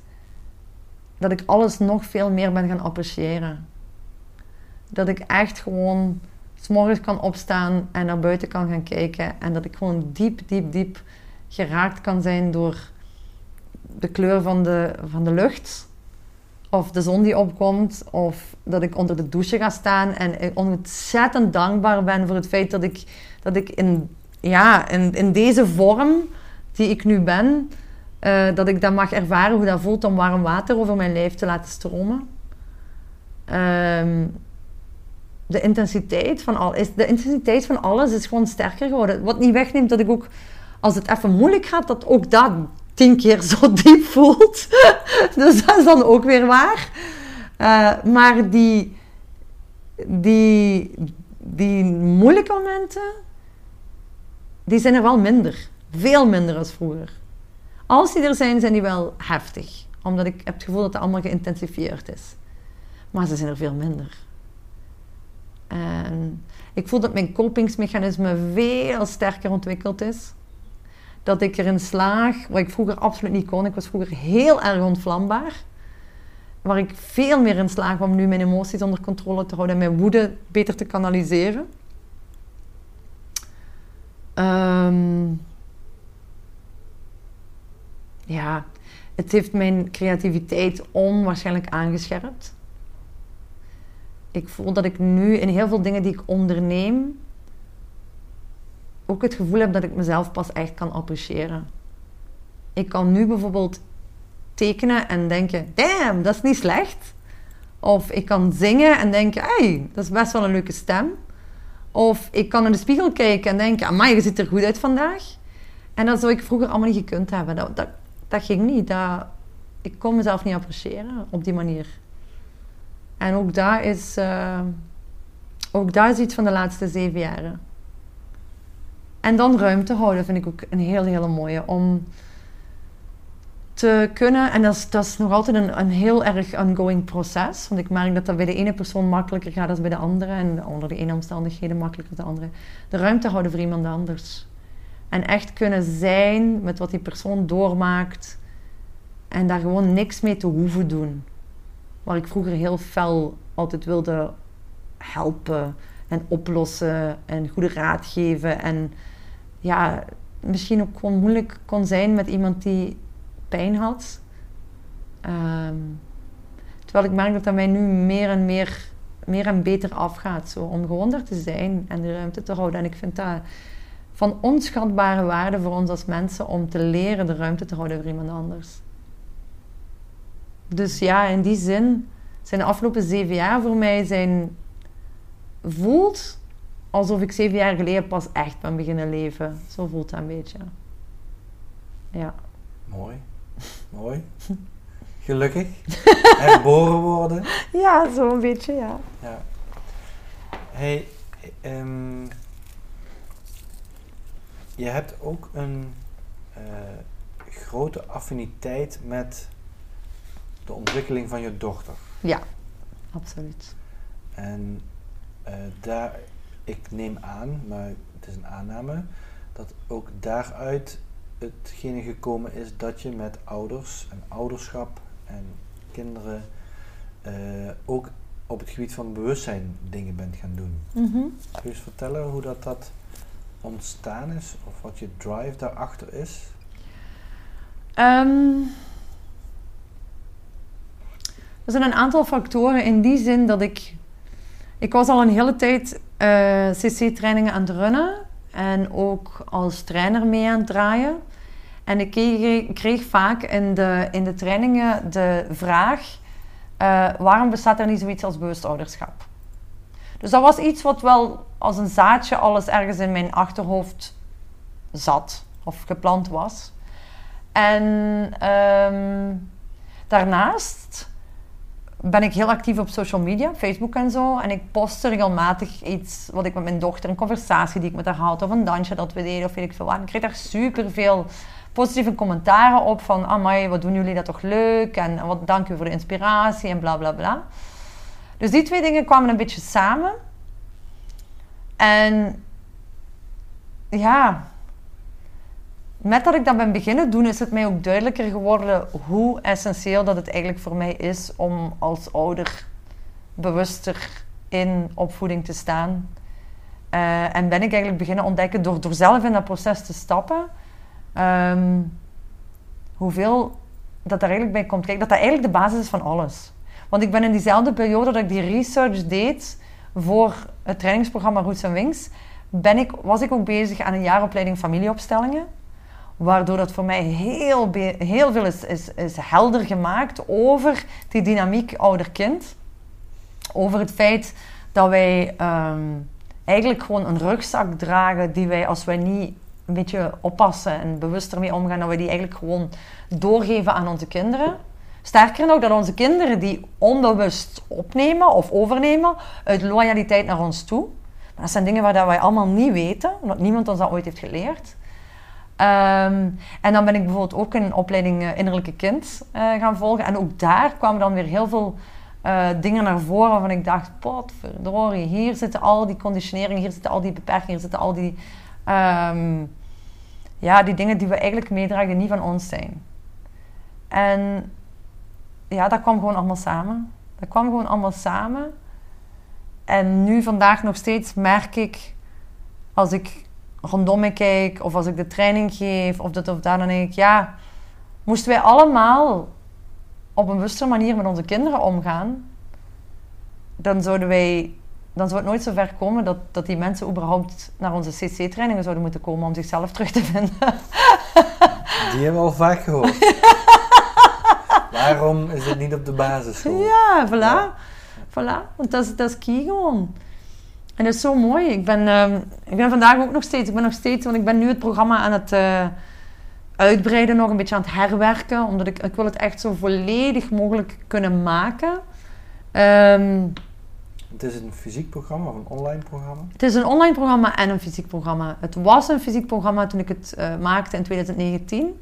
Speaker 2: dat ik alles nog veel meer ben gaan appreciëren. Dat ik echt gewoon s'morgens kan opstaan en naar buiten kan gaan kijken. En dat ik gewoon diep, diep, diep geraakt kan zijn door de kleur van de, van de lucht. Of de zon die opkomt. Of dat ik onder de douche ga staan. En ontzettend dankbaar ben voor het feit dat ik, dat ik in, ja, in, in deze vorm die ik nu ben uh, dat ik dat mag ervaren hoe dat voelt om warm water over mijn lijf te laten stromen. Um, de, intensiteit van al, is, de intensiteit van alles is gewoon sterker geworden. Wat niet wegneemt dat ik ook, als het even moeilijk gaat, dat ook dat tien keer zo diep voelt. dus dat is dan ook weer waar. Uh, maar die, die, die moeilijke momenten, die zijn er wel minder. Veel minder als vroeger. Als die er zijn, zijn die wel heftig. Omdat ik heb het gevoel dat het allemaal geïntensifieerd is. Maar ze zijn er veel minder. Ik voel dat mijn kopingsmechanisme veel sterker ontwikkeld is. Dat ik erin slaag, wat ik vroeger absoluut niet kon. Ik was vroeger heel erg ontvlambaar. Waar ik veel meer in slaag om nu mijn emoties onder controle te houden en mijn woede beter te kanaliseren. Um, ja, het heeft mijn creativiteit onwaarschijnlijk aangescherpt. Ik voel dat ik nu in heel veel dingen die ik onderneem ook het gevoel heb dat ik mezelf pas echt kan appreciëren. Ik kan nu bijvoorbeeld tekenen en denken: damn, dat is niet slecht. Of ik kan zingen en denken: hey, dat is best wel een leuke stem. Of ik kan in de spiegel kijken en denken: amai, je ziet er goed uit vandaag. En dat zou ik vroeger allemaal niet gekund hebben. Dat, dat, ging niet. Dat, ik kon mezelf niet appreciëren op die manier. En ook daar is, uh, ook daar is iets van de laatste zeven jaren. En dan ruimte houden vind ik ook een heel, hele mooie. Om te kunnen, en dat is, dat is nog altijd een, een heel erg ongoing proces. Want ik merk dat dat bij de ene persoon makkelijker gaat dan bij de andere. En onder de ene omstandigheden makkelijker dan de andere. De ruimte houden voor iemand anders. En echt kunnen zijn met wat die persoon doormaakt. En daar gewoon niks mee te hoeven doen. Waar ik vroeger heel fel altijd wilde helpen en oplossen en goede raad geven. En ja, misschien ook gewoon moeilijk kon zijn met iemand die pijn had. Um, terwijl ik merk dat dat mij nu meer en meer meer en beter afgaat. Zo, om gewoon er te zijn en de ruimte te houden. En ik vind dat van onschatbare waarde voor ons als mensen om te leren de ruimte te houden voor iemand anders. Dus ja, in die zin zijn de afgelopen zeven jaar voor mij zijn voelt alsof ik zeven jaar geleden pas echt ben beginnen leven. Zo voelt het een beetje. Ja.
Speaker 1: Mooi. Mooi. Gelukkig. Herboren worden.
Speaker 2: Ja, zo een beetje, ja.
Speaker 1: Ja. Hey, ehm, je hebt ook een eh, grote affiniteit met de ontwikkeling van je dochter.
Speaker 2: Ja, absoluut.
Speaker 1: En eh, daar, ik neem aan, maar het is een aanname, dat ook daaruit hetgene gekomen is dat je met ouders en ouderschap en kinderen eh, ook op het gebied van bewustzijn dingen bent gaan doen.
Speaker 2: Mhm.
Speaker 1: Kun je eens vertellen hoe dat, dat ontstaan is of wat je drive daarachter is?
Speaker 2: Ehm, er zijn een aantal factoren in die zin dat ik... Ik was al een hele tijd eh, CC-trainingen aan het runnen. En ook als trainer mee aan het draaien. En ik kreeg, vaak in de, in de trainingen de vraag... eh, waarom bestaat er niet zoiets als bewust ouderschap? Dus dat was iets wat wel als een zaadje alles ergens in mijn achterhoofd zat. Of geplant was. En ehm, daarnaast ben ik heel actief op social media, Facebook en zo. En ik post regelmatig iets wat ik met mijn dochter, een conversatie die ik met haar had, of een dansje dat we deden, of weet ik veel. En ik kreeg daar super veel positieve commentaren op van, amai, wat doen jullie dat toch leuk? En wat dank u voor de inspiratie en bla bla bla. Dus die twee dingen kwamen een beetje samen. En ja, met dat ik dat ben beginnen doen, is het mij ook duidelijker geworden hoe essentieel dat het eigenlijk voor mij is om als ouder bewuster in opvoeding te staan. Uh, en ben ik eigenlijk beginnen ontdekken door, door zelf in dat proces te stappen, um, hoeveel dat daar eigenlijk bij komt kijken. Dat dat eigenlijk de basis is van alles. Want ik ben in diezelfde periode dat ik die research deed voor het trainingsprogramma Roots Wings, ben ik, was ik ook bezig aan een jaaropleiding familieopstellingen. Waardoor dat voor mij heel, heel veel is, is, is helder gemaakt over die dynamiek ouder-kind. Over het feit dat wij um, eigenlijk gewoon een rugzak dragen die wij, als wij niet een beetje oppassen en bewust ermee omgaan, dat we die eigenlijk gewoon doorgeven aan onze kinderen. Sterker nog, dat onze kinderen die onbewust opnemen of overnemen uit loyaliteit naar ons toe. Dat zijn dingen waar wij allemaal niet weten, omdat niemand ons dat ooit heeft geleerd. Um, en dan ben ik bijvoorbeeld ook een opleiding uh, innerlijke kind uh, gaan volgen. En ook daar kwamen dan weer heel veel uh, dingen naar voren waarvan ik dacht, potverdorie, hier zitten al die conditioneringen, hier zitten al die beperkingen, hier zitten al die, um, ja, die dingen die we eigenlijk meedragen die niet van ons zijn. En ja, dat kwam gewoon allemaal samen. Dat kwam gewoon allemaal samen. En nu vandaag nog steeds merk ik, als ik rondom kijk, of als ik de training geef, of dat of dat, dan denk ik, ja, moesten wij allemaal op een bewuste manier met onze kinderen omgaan, dan zouden wij, dan zou het nooit zo ver komen dat, dat die mensen überhaupt naar onze CC-trainingen zouden moeten komen om zichzelf terug te vinden.
Speaker 1: Die hebben we al vaak gehoord. Waarom is het niet op de basisschool?
Speaker 2: Ja, voilà. Ja. Voilà, want dat is, dat is key gewoon. En dat is zo mooi. Ik ben, uh, ik ben vandaag ook nog steeds, ik ben nog steeds, want ik ben nu het programma aan het uh, uitbreiden, nog een beetje aan het herwerken, omdat ik, ik wil het echt zo volledig mogelijk kunnen maken. Um,
Speaker 1: het is een fysiek programma of een online programma?
Speaker 2: Het is een online programma en een fysiek programma. Het was een fysiek programma toen ik het uh, maakte in 2019.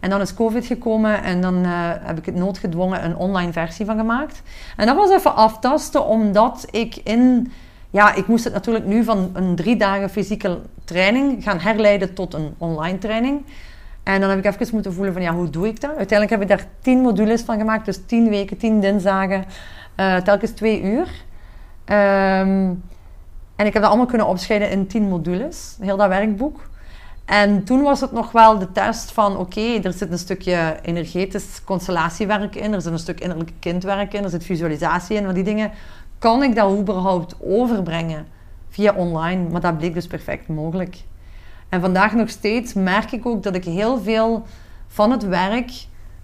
Speaker 2: En dan is COVID gekomen en dan uh, heb ik het noodgedwongen een online versie van gemaakt. En dat was even aftasten, omdat ik in ja, ik moest het natuurlijk nu van een drie dagen fysieke training gaan herleiden tot een online training. En dan heb ik even moeten voelen van, ja, hoe doe ik dat? Uiteindelijk heb ik daar tien modules van gemaakt. Dus tien weken, tien dinsdagen, uh, telkens twee uur. Um, en ik heb dat allemaal kunnen opscheiden in tien modules. Heel dat werkboek. En toen was het nog wel de test van, oké, er zit een stukje energetisch constellatiewerk in. Er zit een stuk innerlijke kindwerk in. Er zit visualisatie in. Maar die dingen kan ik dat überhaupt overbrengen via online? Maar dat bleek dus perfect mogelijk. En vandaag nog steeds merk ik ook dat ik heel veel van het werk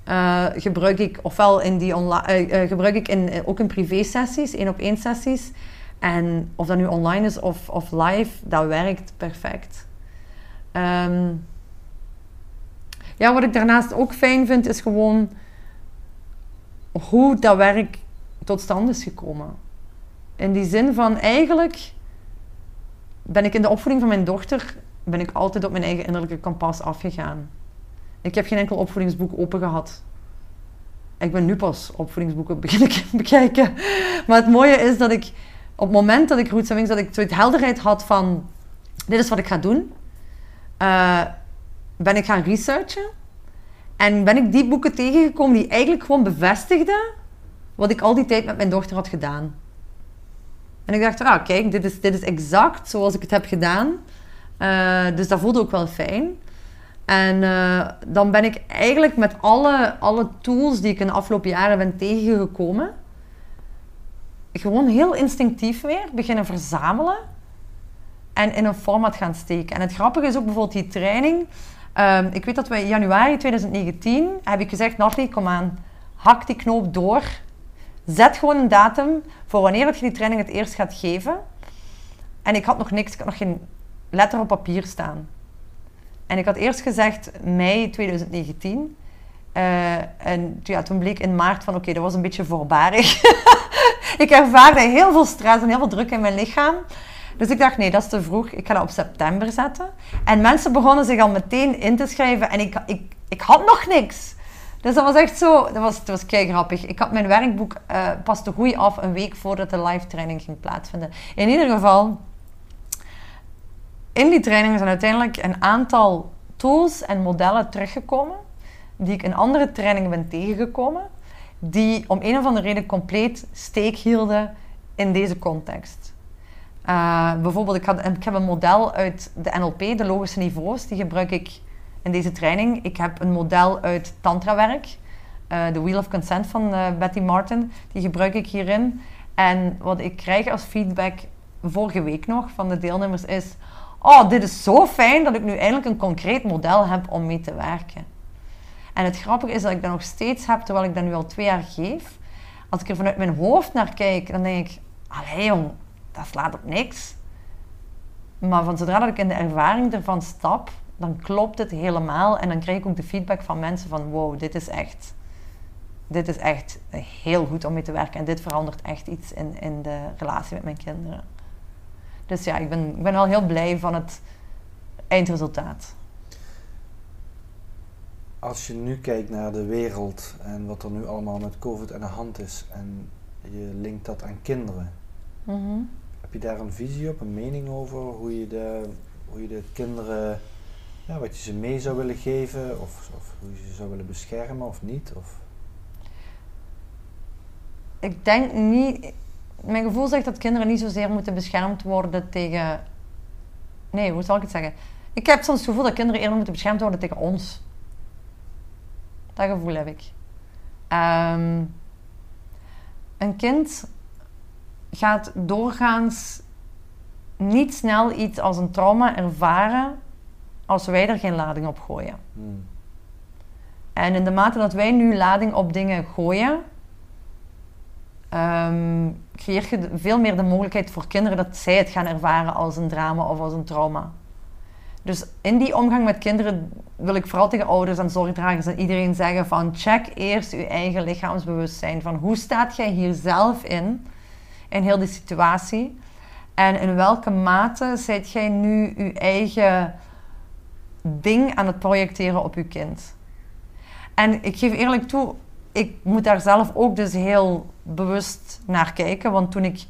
Speaker 2: uh, gebruik ik ofwel in die online, uh, gebruik ik in, ook in privé sessies, één op één sessies. En of dat nu online is of, of live, dat werkt perfect. Um, ja, wat ik daarnaast ook fijn vind, is gewoon hoe dat werk tot stand is gekomen. In die zin van eigenlijk ben ik in de opvoeding van mijn dochter ben ik altijd op mijn eigen innerlijke kompas afgegaan. Ik heb geen enkel opvoedingsboek open gehad. Ik ben nu pas opvoedingsboeken beginnen bekijken. Maar het mooie is dat ik op het moment dat ik Roots Wings, dat ik zoiets helderheid had van dit is wat ik ga doen. Uh, ben ik gaan researchen. En ben ik die boeken tegengekomen die eigenlijk gewoon bevestigden wat ik al die tijd met mijn dochter had gedaan. En ik dacht, ah, kijk, dit is, dit is exact zoals ik het heb gedaan. Uh, dus dat voelde ook wel fijn. En uh, dan ben ik eigenlijk met alle, alle tools die ik in de afgelopen jaren ben tegengekomen, gewoon heel instinctief weer beginnen verzamelen en in een format gaan steken. En het grappige is ook bijvoorbeeld die training. Um, ik weet dat we in januari 2019 heb ik gezegd, Nathalie, kom aan, hak die knoop door. Zet gewoon een datum voor wanneer je die training het eerst gaat geven. En ik had nog niks, ik had nog geen letter op papier staan. En ik had eerst gezegd mei 2019. Uh, eh, en ja, toen bleek in maart van oké, dat was een beetje voorbarig. ik ervaarde heel veel stress en heel veel druk in mijn lichaam. Dus ik dacht, nee, dat is te vroeg. Ik ga dat op september zetten. En mensen begonnen zich al meteen in te schrijven. En ik, ik, ik had nog niks. Dus dat was echt zo... Dat was, dat was kei grappig. Ik had mijn werkboek uh, pas te goed af een week voordat de live training ging plaatsvinden. In ieder geval... In die trainingen zijn uiteindelijk een aantal tools en modellen teruggekomen. Die ik in andere trainingen ben tegengekomen. Die om een of andere reden compleet steek hielden in deze context. Uh, bijvoorbeeld, ik, had, ik heb een model uit de NLP, de logische niveaus, die gebruik ik in deze training. Ik heb een model uit Tantrawerk, uh, de Wheel of Consent van uh, Betty Martin, die gebruik ik hierin. En wat ik krijg als feedback vorige week nog van de deelnemers is: Oh, dit is zo fijn dat ik nu eindelijk een concreet model heb om mee te werken. En het grappige is dat ik dat nog steeds heb, terwijl ik dat nu al twee jaar geef. Als ik er vanuit mijn hoofd naar kijk, dan denk ik: Allee jong, dat slaat op niks. Maar van zodra dat ik in de ervaring ervan stap, dan klopt het helemaal. En dan krijg ik ook de feedback van mensen van wow, dit is echt, dit is echt heel goed om mee te werken. En dit verandert echt iets in, in de relatie met mijn kinderen. Dus ja, ik ben, ik ben wel heel blij van het eindresultaat.
Speaker 1: Als je nu kijkt naar de wereld en wat er nu allemaal met COVID aan de hand is en je linkt dat aan kinderen. Mhm. Heb je daar een visie op, een mening over? Hoe je de, hoe je de kinderen, ja, wat je ze mee zou willen geven? Of, of hoe je ze zou willen beschermen of niet? Of?
Speaker 2: Ik denk niet... Mijn gevoel zegt dat kinderen niet zozeer moeten beschermd worden tegen... Nee, hoe zal ik het zeggen? Ik heb soms het gevoel dat kinderen eerder moeten beschermd worden tegen ons. Dat gevoel heb ik. Ehm, een kind gaat doorgaans niet snel iets als een trauma ervaren als wij er geen lading op gooien. Hmm. En in de mate dat wij nu lading op dingen gooien, um, creëer je veel meer de mogelijkheid voor kinderen dat zij het gaan ervaren als een drama of als een trauma. Dus in die omgang met kinderen wil ik vooral tegen ouders en zorgdragers en iedereen zeggen van check eerst je eigen lichaamsbewustzijn. Van hoe staat jij hier zelf in? in heel die situatie? En in welke mate zijt jij nu je eigen ding aan het projecteren op je kind? En ik geef eerlijk toe, ik moet daar zelf ook dus heel bewust naar kijken. Want toen ik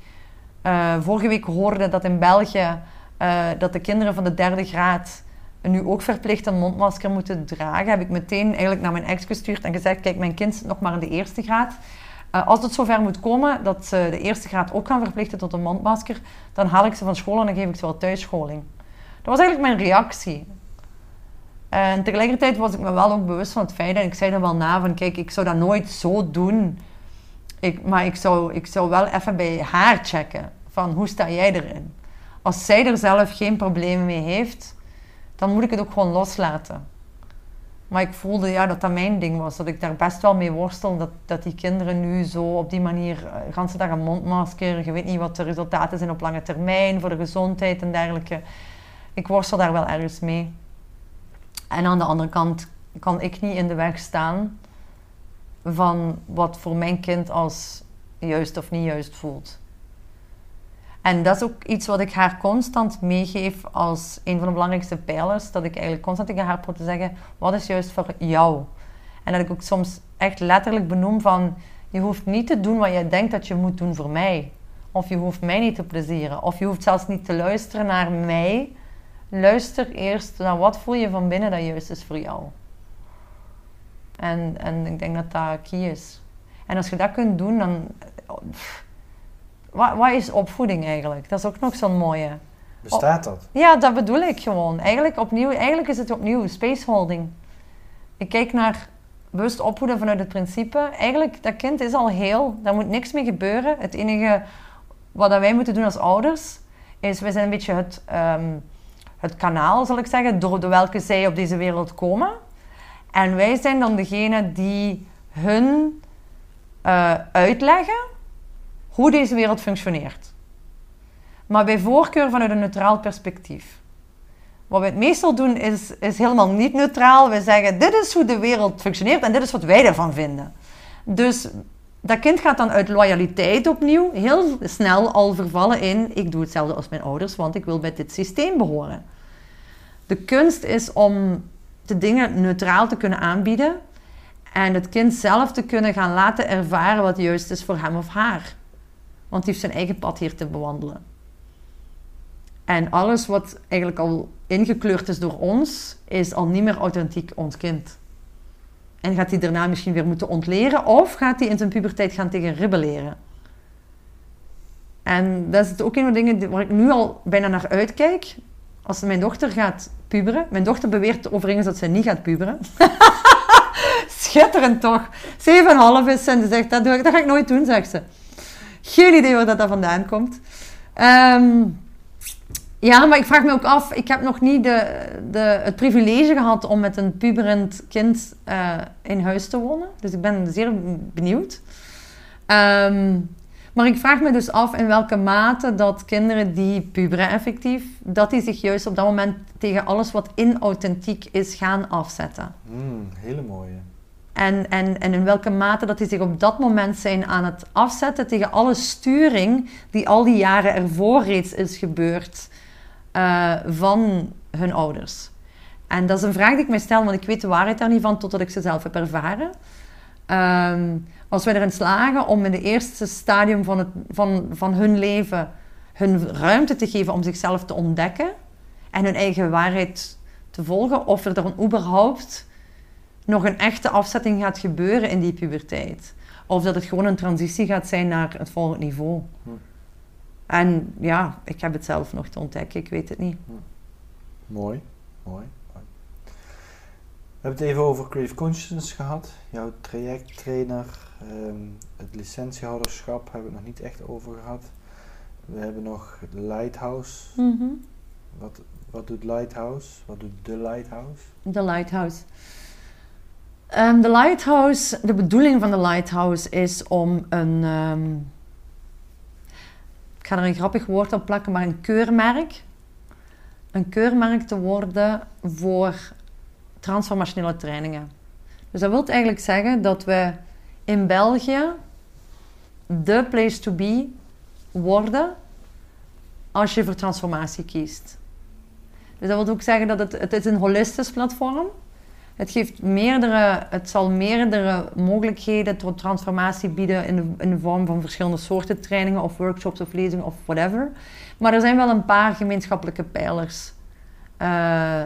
Speaker 2: uh, vorige week hoorde dat in België uh, dat de kinderen van de derde graad nu ook verplicht een mondmasker moeten dragen, heb ik meteen eigenlijk naar mijn ex gestuurd en gezegd: Kijk, mijn kind zit nog maar in de eerste graad. Uh, als het zover moet komen dat ze de eerste graad ook gaan verplichten tot een mondmasker, dan haal ik ze van school en dan geef ik ze wel thuisscholing. Dat was eigenlijk mijn reactie. En tegelijkertijd was ik me wel ook bewust van het feit, en ik zei er wel na van, kijk, ik zou dat nooit zo doen ik, maar ik zou, ik zou wel even bij haar checken. Van hoe sta jij erin? Als zij er zelf geen problemen mee heeft, dan moet ik het ook gewoon loslaten. Maar ik voelde ja, dat dat mijn ding was. Dat ik daar best wel mee worstel. Dat, dat die kinderen nu zo op die manier uh, de hele dag een mondmasker. Je weet niet wat de resultaten zijn op lange termijn voor de gezondheid en dergelijke. Ik worstel daar wel ergens mee. En aan de andere kant kan ik niet in de weg staan van wat voor mijn kind als juist of niet juist voelt. En dat is ook iets wat ik haar constant meegeef als een van de belangrijkste pijlers. Dat ik eigenlijk constant tegen haar probeer te zeggen, wat is juist voor jou? En dat ik ook soms echt letterlijk benoem van, je hoeft niet te doen wat jij denkt dat je moet doen voor mij. Of je hoeft mij niet te plezieren. Of je hoeft zelfs niet te luisteren naar mij. Luister eerst naar wat voel je van binnen dat juist is voor jou. En, en ik denk dat dat key is. En als je dat kunt doen, dan... Wat, wat is opvoeding eigenlijk? Dat is ook nog zo'n mooie.
Speaker 1: Bestaat dat?
Speaker 2: Ja, dat bedoel ik gewoon. Eigenlijk, opnieuw, eigenlijk is het opnieuw spaceholding. Ik kijk naar bewust opvoeden vanuit het principe. Eigenlijk, dat kind is al heel. Daar moet niks mee gebeuren. Het enige wat wij moeten doen als ouders, is wij zijn een beetje het, um, het kanaal, zal ik zeggen, door de welke zij op deze wereld komen. En wij zijn dan degene die hun uh, uitleggen hoe deze wereld functioneert. Maar bij voorkeur vanuit een neutraal perspectief. Wat we het meestal doen is, is helemaal niet neutraal. We zeggen, dit is hoe de wereld functioneert en dit is wat wij ervan vinden. Dus dat kind gaat dan uit loyaliteit opnieuw heel snel al vervallen in... ik doe hetzelfde als mijn ouders, want ik wil bij dit systeem behoren. De kunst is om de dingen neutraal te kunnen aanbieden... en het kind zelf te kunnen gaan laten ervaren wat juist is voor hem of haar. Want die heeft zijn eigen pad hier te bewandelen. En alles wat eigenlijk al ingekleurd is door ons, is al niet meer authentiek ons kind. En gaat hij daarna misschien weer moeten ontleren, of gaat hij in zijn puberteit gaan tegen rebelleren? En dat is ook een van de dingen waar ik nu al bijna naar uitkijk. Als mijn dochter gaat puberen. Mijn dochter beweert overigens dat ze niet gaat puberen. Schitterend toch? 7,5 is en ze zegt, dat, doe ik, dat ga ik nooit doen, zegt ze. Geen idee waar dat, dat vandaan komt. Um, ja, maar ik vraag me ook af. Ik heb nog niet de, de, het privilege gehad om met een puberend kind uh, in huis te wonen. Dus ik ben zeer benieuwd. Um, maar ik vraag me dus af in welke mate dat kinderen die puberen effectief, dat die zich juist op dat moment tegen alles wat inauthentiek is gaan afzetten.
Speaker 1: Mm, hele mooie.
Speaker 2: En, en, en in welke mate dat die zich op dat moment zijn aan het afzetten tegen alle sturing die al die jaren ervoor reeds is gebeurd uh, van hun ouders. En dat is een vraag die ik mij stel, want ik weet de waarheid daar niet van totdat ik ze zelf heb ervaren. Um, als wij erin slagen om in het eerste stadium van, het, van, van hun leven hun ruimte te geven om zichzelf te ontdekken en hun eigen waarheid te volgen, of er dan überhaupt nog een echte afzetting gaat gebeuren in die puberteit. Of dat het gewoon een transitie gaat zijn naar het volgende niveau. Hm. En ja, ik heb het zelf nog te ontdekken, ik weet het niet. Hm.
Speaker 1: Mooi, mooi. We hebben het even over Creative Consciousness gehad. Jouw trajecttrainer, um, het licentiehouderschap hebben we het nog niet echt over gehad. We hebben nog Lighthouse.
Speaker 2: Mm -hmm.
Speaker 1: wat, wat doet Lighthouse? Wat doet de Lighthouse?
Speaker 2: De Lighthouse. Um, de Lighthouse, de bedoeling van de Lighthouse is om een, um, ik ga er een grappig woord op plakken, maar een keurmerk. Een keurmerk te worden voor transformationele trainingen. Dus dat wil eigenlijk zeggen dat we in België de place to be worden als je voor transformatie kiest. Dus dat wil ook zeggen dat het, het is een holistisch platform het, geeft meerdere, het zal meerdere mogelijkheden tot transformatie bieden in de, vorm van verschillende soorten trainingen of workshops of lezingen of whatever. Maar er zijn wel een paar gemeenschappelijke pijlers uh,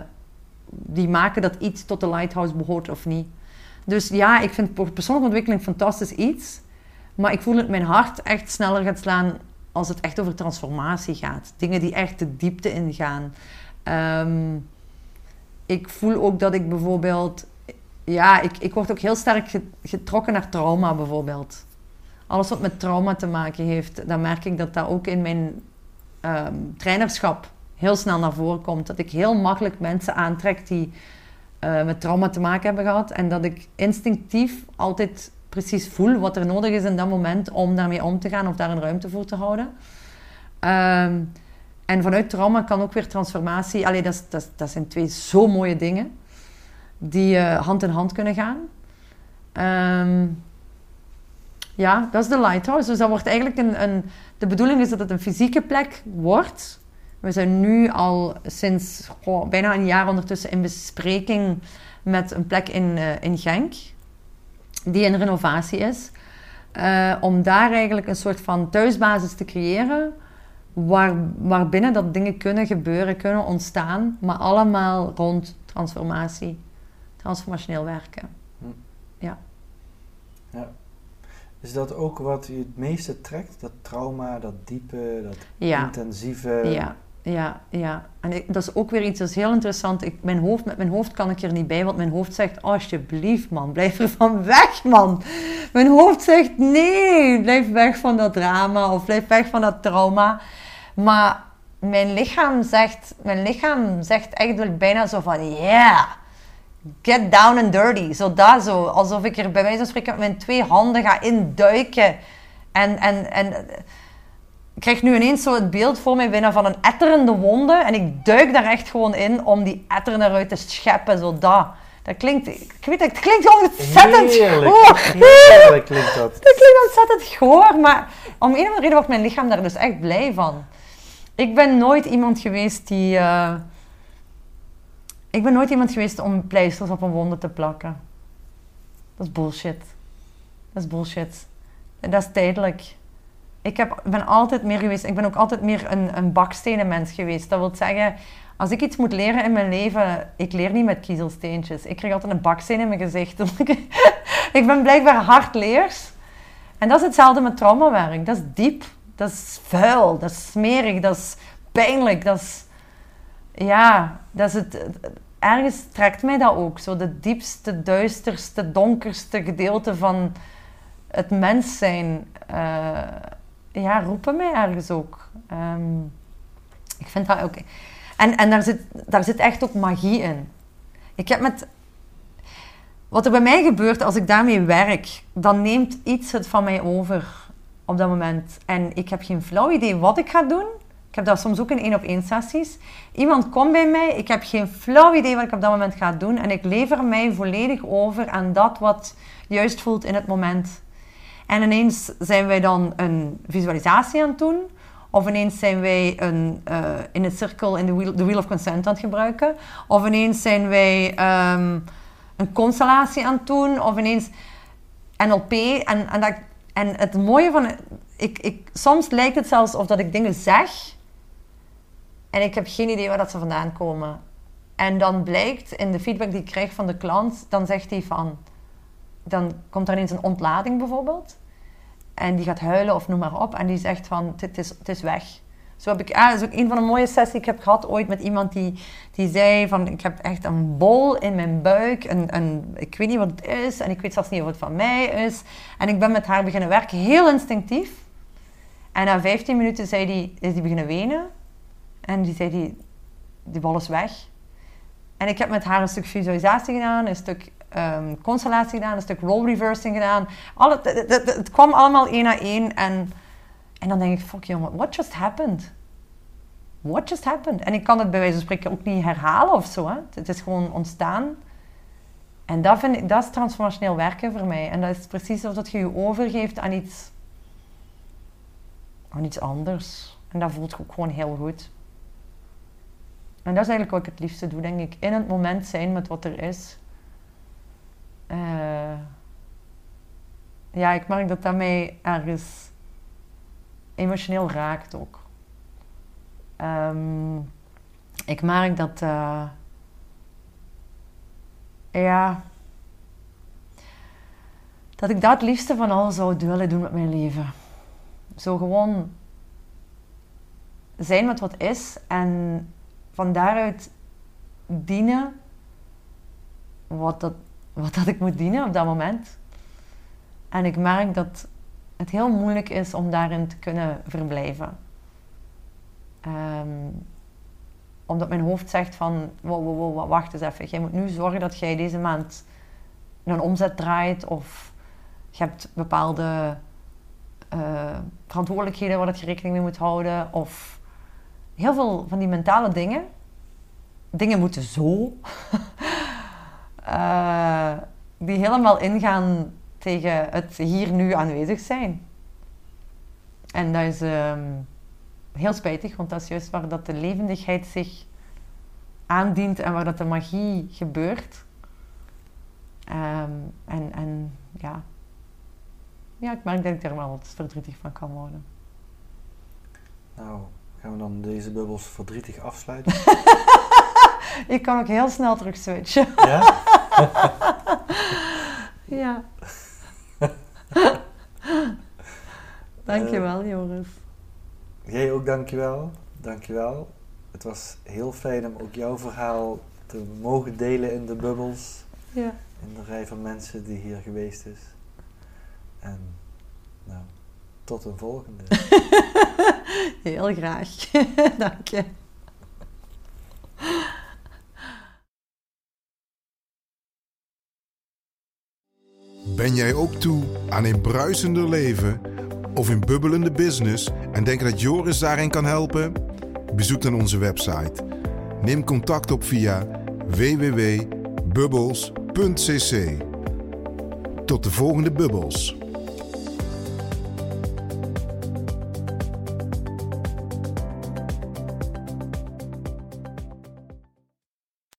Speaker 2: die maken dat iets tot de Lighthouse behoort of niet. Dus ja, ik vind persoonlijke ontwikkeling fantastisch iets. Maar ik voel dat mijn hart echt sneller gaat slaan als het echt over transformatie gaat. Dingen die echt de diepte ingaan. Um, ik voel ook dat ik bijvoorbeeld... Ja, ik, ik word ook heel sterk getrokken naar trauma bijvoorbeeld. alles wat met trauma te maken heeft, dan merk ik dat dat ook in mijn ehm, trainerschap heel snel naar voren komt. Dat ik heel makkelijk mensen aantrek die eh, met trauma te maken hebben gehad. En dat ik instinctief altijd precies voel wat er nodig is in dat moment om daarmee om te gaan of daar een ruimte voor te houden. Ehm, en vanuit trauma kan ook weer transformatie. Allee, dat, dat, dat zijn twee zo mooie dingen die uh, hand in hand kunnen gaan. Ehm, ja, dat is de lighthouse. Dus dat wordt eigenlijk een, een, de bedoeling is dat het een fysieke plek wordt. We zijn nu al sinds bijna een jaar ondertussen in bespreking met een plek in, uh, in Genk, die in renovatie is. Uh, om daar eigenlijk een soort van thuisbasis te creëren, waar, waarbinnen dat dingen kunnen gebeuren, kunnen ontstaan, maar allemaal rond transformatie, transformationeel werken. Hm. Ja.
Speaker 1: ja. Is dat ook wat je het meeste trekt? Dat trauma, dat diepe, dat intensieve?
Speaker 2: Ja, ja, ja. En ik, dat is ook weer iets dat is heel interessant. Ik, mijn hoofd, met mijn hoofd kan ik er niet bij, want mijn hoofd zegt: Alsjeblieft, man, blijf er van weg, man. Mijn hoofd zegt: Nee, blijf weg van dat drama of blijf weg van dat trauma. Maar mijn lichaam zegt, mijn lichaam zegt eigenlijk bijna zo van: Yeah, get down and dirty. Zo dat zo. Alsof ik er bij wijze van spreken met mijn twee handen ga induiken. En. en, en ik krijg nu ineens zo het beeld voor mij binnen van een etterende wonde. En ik duik daar echt gewoon in om die etter eruit te scheppen. Zo dat. Dat klinkt, ik weet het, klinkt ontzettend
Speaker 1: Heerlijk. goor. Heerlijk klinkt dat.
Speaker 2: Dat klinkt ontzettend goor, maar om een of andere reden wordt mijn lichaam daar dus echt blij van. Ik ben nooit iemand geweest die... Uh, ik ben nooit iemand geweest om pleisters op een wonde te plakken. Dat is bullshit. Dat is bullshit. Dat is tijdelijk ik heb, ben altijd meer geweest, ik ben ook altijd meer een, een bakstenen mens geweest. Dat wil zeggen, als ik iets moet leren in mijn leven, ik leer niet met kiezelsteentjes. Ik krijg altijd een baksteen in mijn gezicht. ik ben blijkbaar hardleers. En dat is hetzelfde met traumawerk. Dat is diep, dat is vuil, dat is smerig, dat is pijnlijk. Dat is, ja, dat is het, ergens trekt mij dat ook. Zo de diepste, duisterste, donkerste gedeelte van het mens zijn. Uh, ja, roepen mij ergens ook. Ehm, ik vind dat ook... En, en daar, zit, daar zit echt ook magie in. Ik heb met... Wat er bij mij gebeurt als ik daarmee werk, dan neemt iets het van mij over op dat moment. En ik heb geen flauw idee wat ik ga doen. Ik heb dat soms ook in één op één sessies. Iemand komt bij mij, ik heb geen flauw idee wat ik op dat moment ga doen. En ik lever mij volledig over aan dat wat juist voelt in het moment. En ineens zijn wij dan een visualisatie aan het doen. Of ineens zijn wij een, uh, in het cirkel in de wheel, wheel of consent aan het gebruiken. Of ineens zijn wij um, een constellatie aan het doen. Of ineens NLP. En, en, dat, en het mooie van... Ik, ik, soms lijkt het zelfs of dat ik dingen zeg. En ik heb geen idee waar dat ze vandaan komen. En dan blijkt in de feedback die ik krijg van de klant... Dan zegt hij van... Dan komt er ineens een ontlading bijvoorbeeld. En die gaat huilen of noem maar op. En die zegt van, het is, het is weg. Zo heb ik, ah, is ook een van de mooie sessies ik heb gehad ooit met iemand die, die zei van, ik heb echt een bol in mijn buik. Een, een, ik weet niet wat het is en ik weet zelfs niet of het van mij is. En ik ben met haar beginnen werken, heel instinctief. En na 15 minuten zei die, is die beginnen wenen. En die zei, die, die bol is weg. En ik heb met haar een stuk visualisatie gedaan, een stuk um, constellatie gedaan, een stuk role reversing gedaan. Alle, het, het, kwam allemaal één na één. En, en dan denk ik, fuck jongen, what just happened? What just happened? En ik kan het bij wijze van spreken ook niet herhalen of zo. Hè? Het is gewoon ontstaan. En dat, vind ik, dat is transformationeel werken voor mij. En dat is precies alsof je je overgeeft aan iets, aan iets anders. En dat voelt ook gewoon heel goed. En dat is eigenlijk wat ik het liefste doe, denk ik. In het moment zijn met wat er is. Uh, ja, ik merk dat dat mij ergens emotioneel raakt ook. Um, ik merk dat, uh, ja, dat ik dat het liefste van alles zou willen doen met mijn leven. Zo gewoon zijn met wat is en van daaruit dienen wat dat wat dat ik moet dienen op dat moment. En ik merk dat het heel moeilijk is om daarin te kunnen verblijven. Ehm, omdat mijn hoofd zegt van, wow, wow, wow, wacht eens even. Jij moet nu zorgen dat jij deze maand een omzet draait. Of je hebt bepaalde uh, verantwoordelijkheden waar je rekening mee moet houden. Of heel veel van die mentale dingen. Dingen moeten zo. uh, die helemaal ingaan tegen het hier nu aanwezig zijn. En dat is ehm, heel spijtig, want dat is juist waar dat de levendigheid zich aandient en waar dat de magie gebeurt. Ehm, en, en ja. ja, ik merk dat ik daar wel wat verdrietig van kan worden.
Speaker 1: Nou, gaan we dan deze bubbels verdrietig afsluiten?
Speaker 2: ik kan ook heel snel terug switchen. Ja? ja. dankjewel, uh, Joris.
Speaker 1: Jij ook dankjewel. Dankjewel. Het was heel fijn om ook jouw verhaal te mogen delen in de bubbels. Ja. In de rij van mensen die hier geweest is. En nou, tot een volgende.
Speaker 2: heel graag. Dank je.
Speaker 3: Ben jij ook toe aan een bruisender leven of een bubbelende business en denk dat Joris daarin kan helpen? Bezoek dan onze website. Neem contact op via www.bubbles.cc. Tot de volgende bubbels.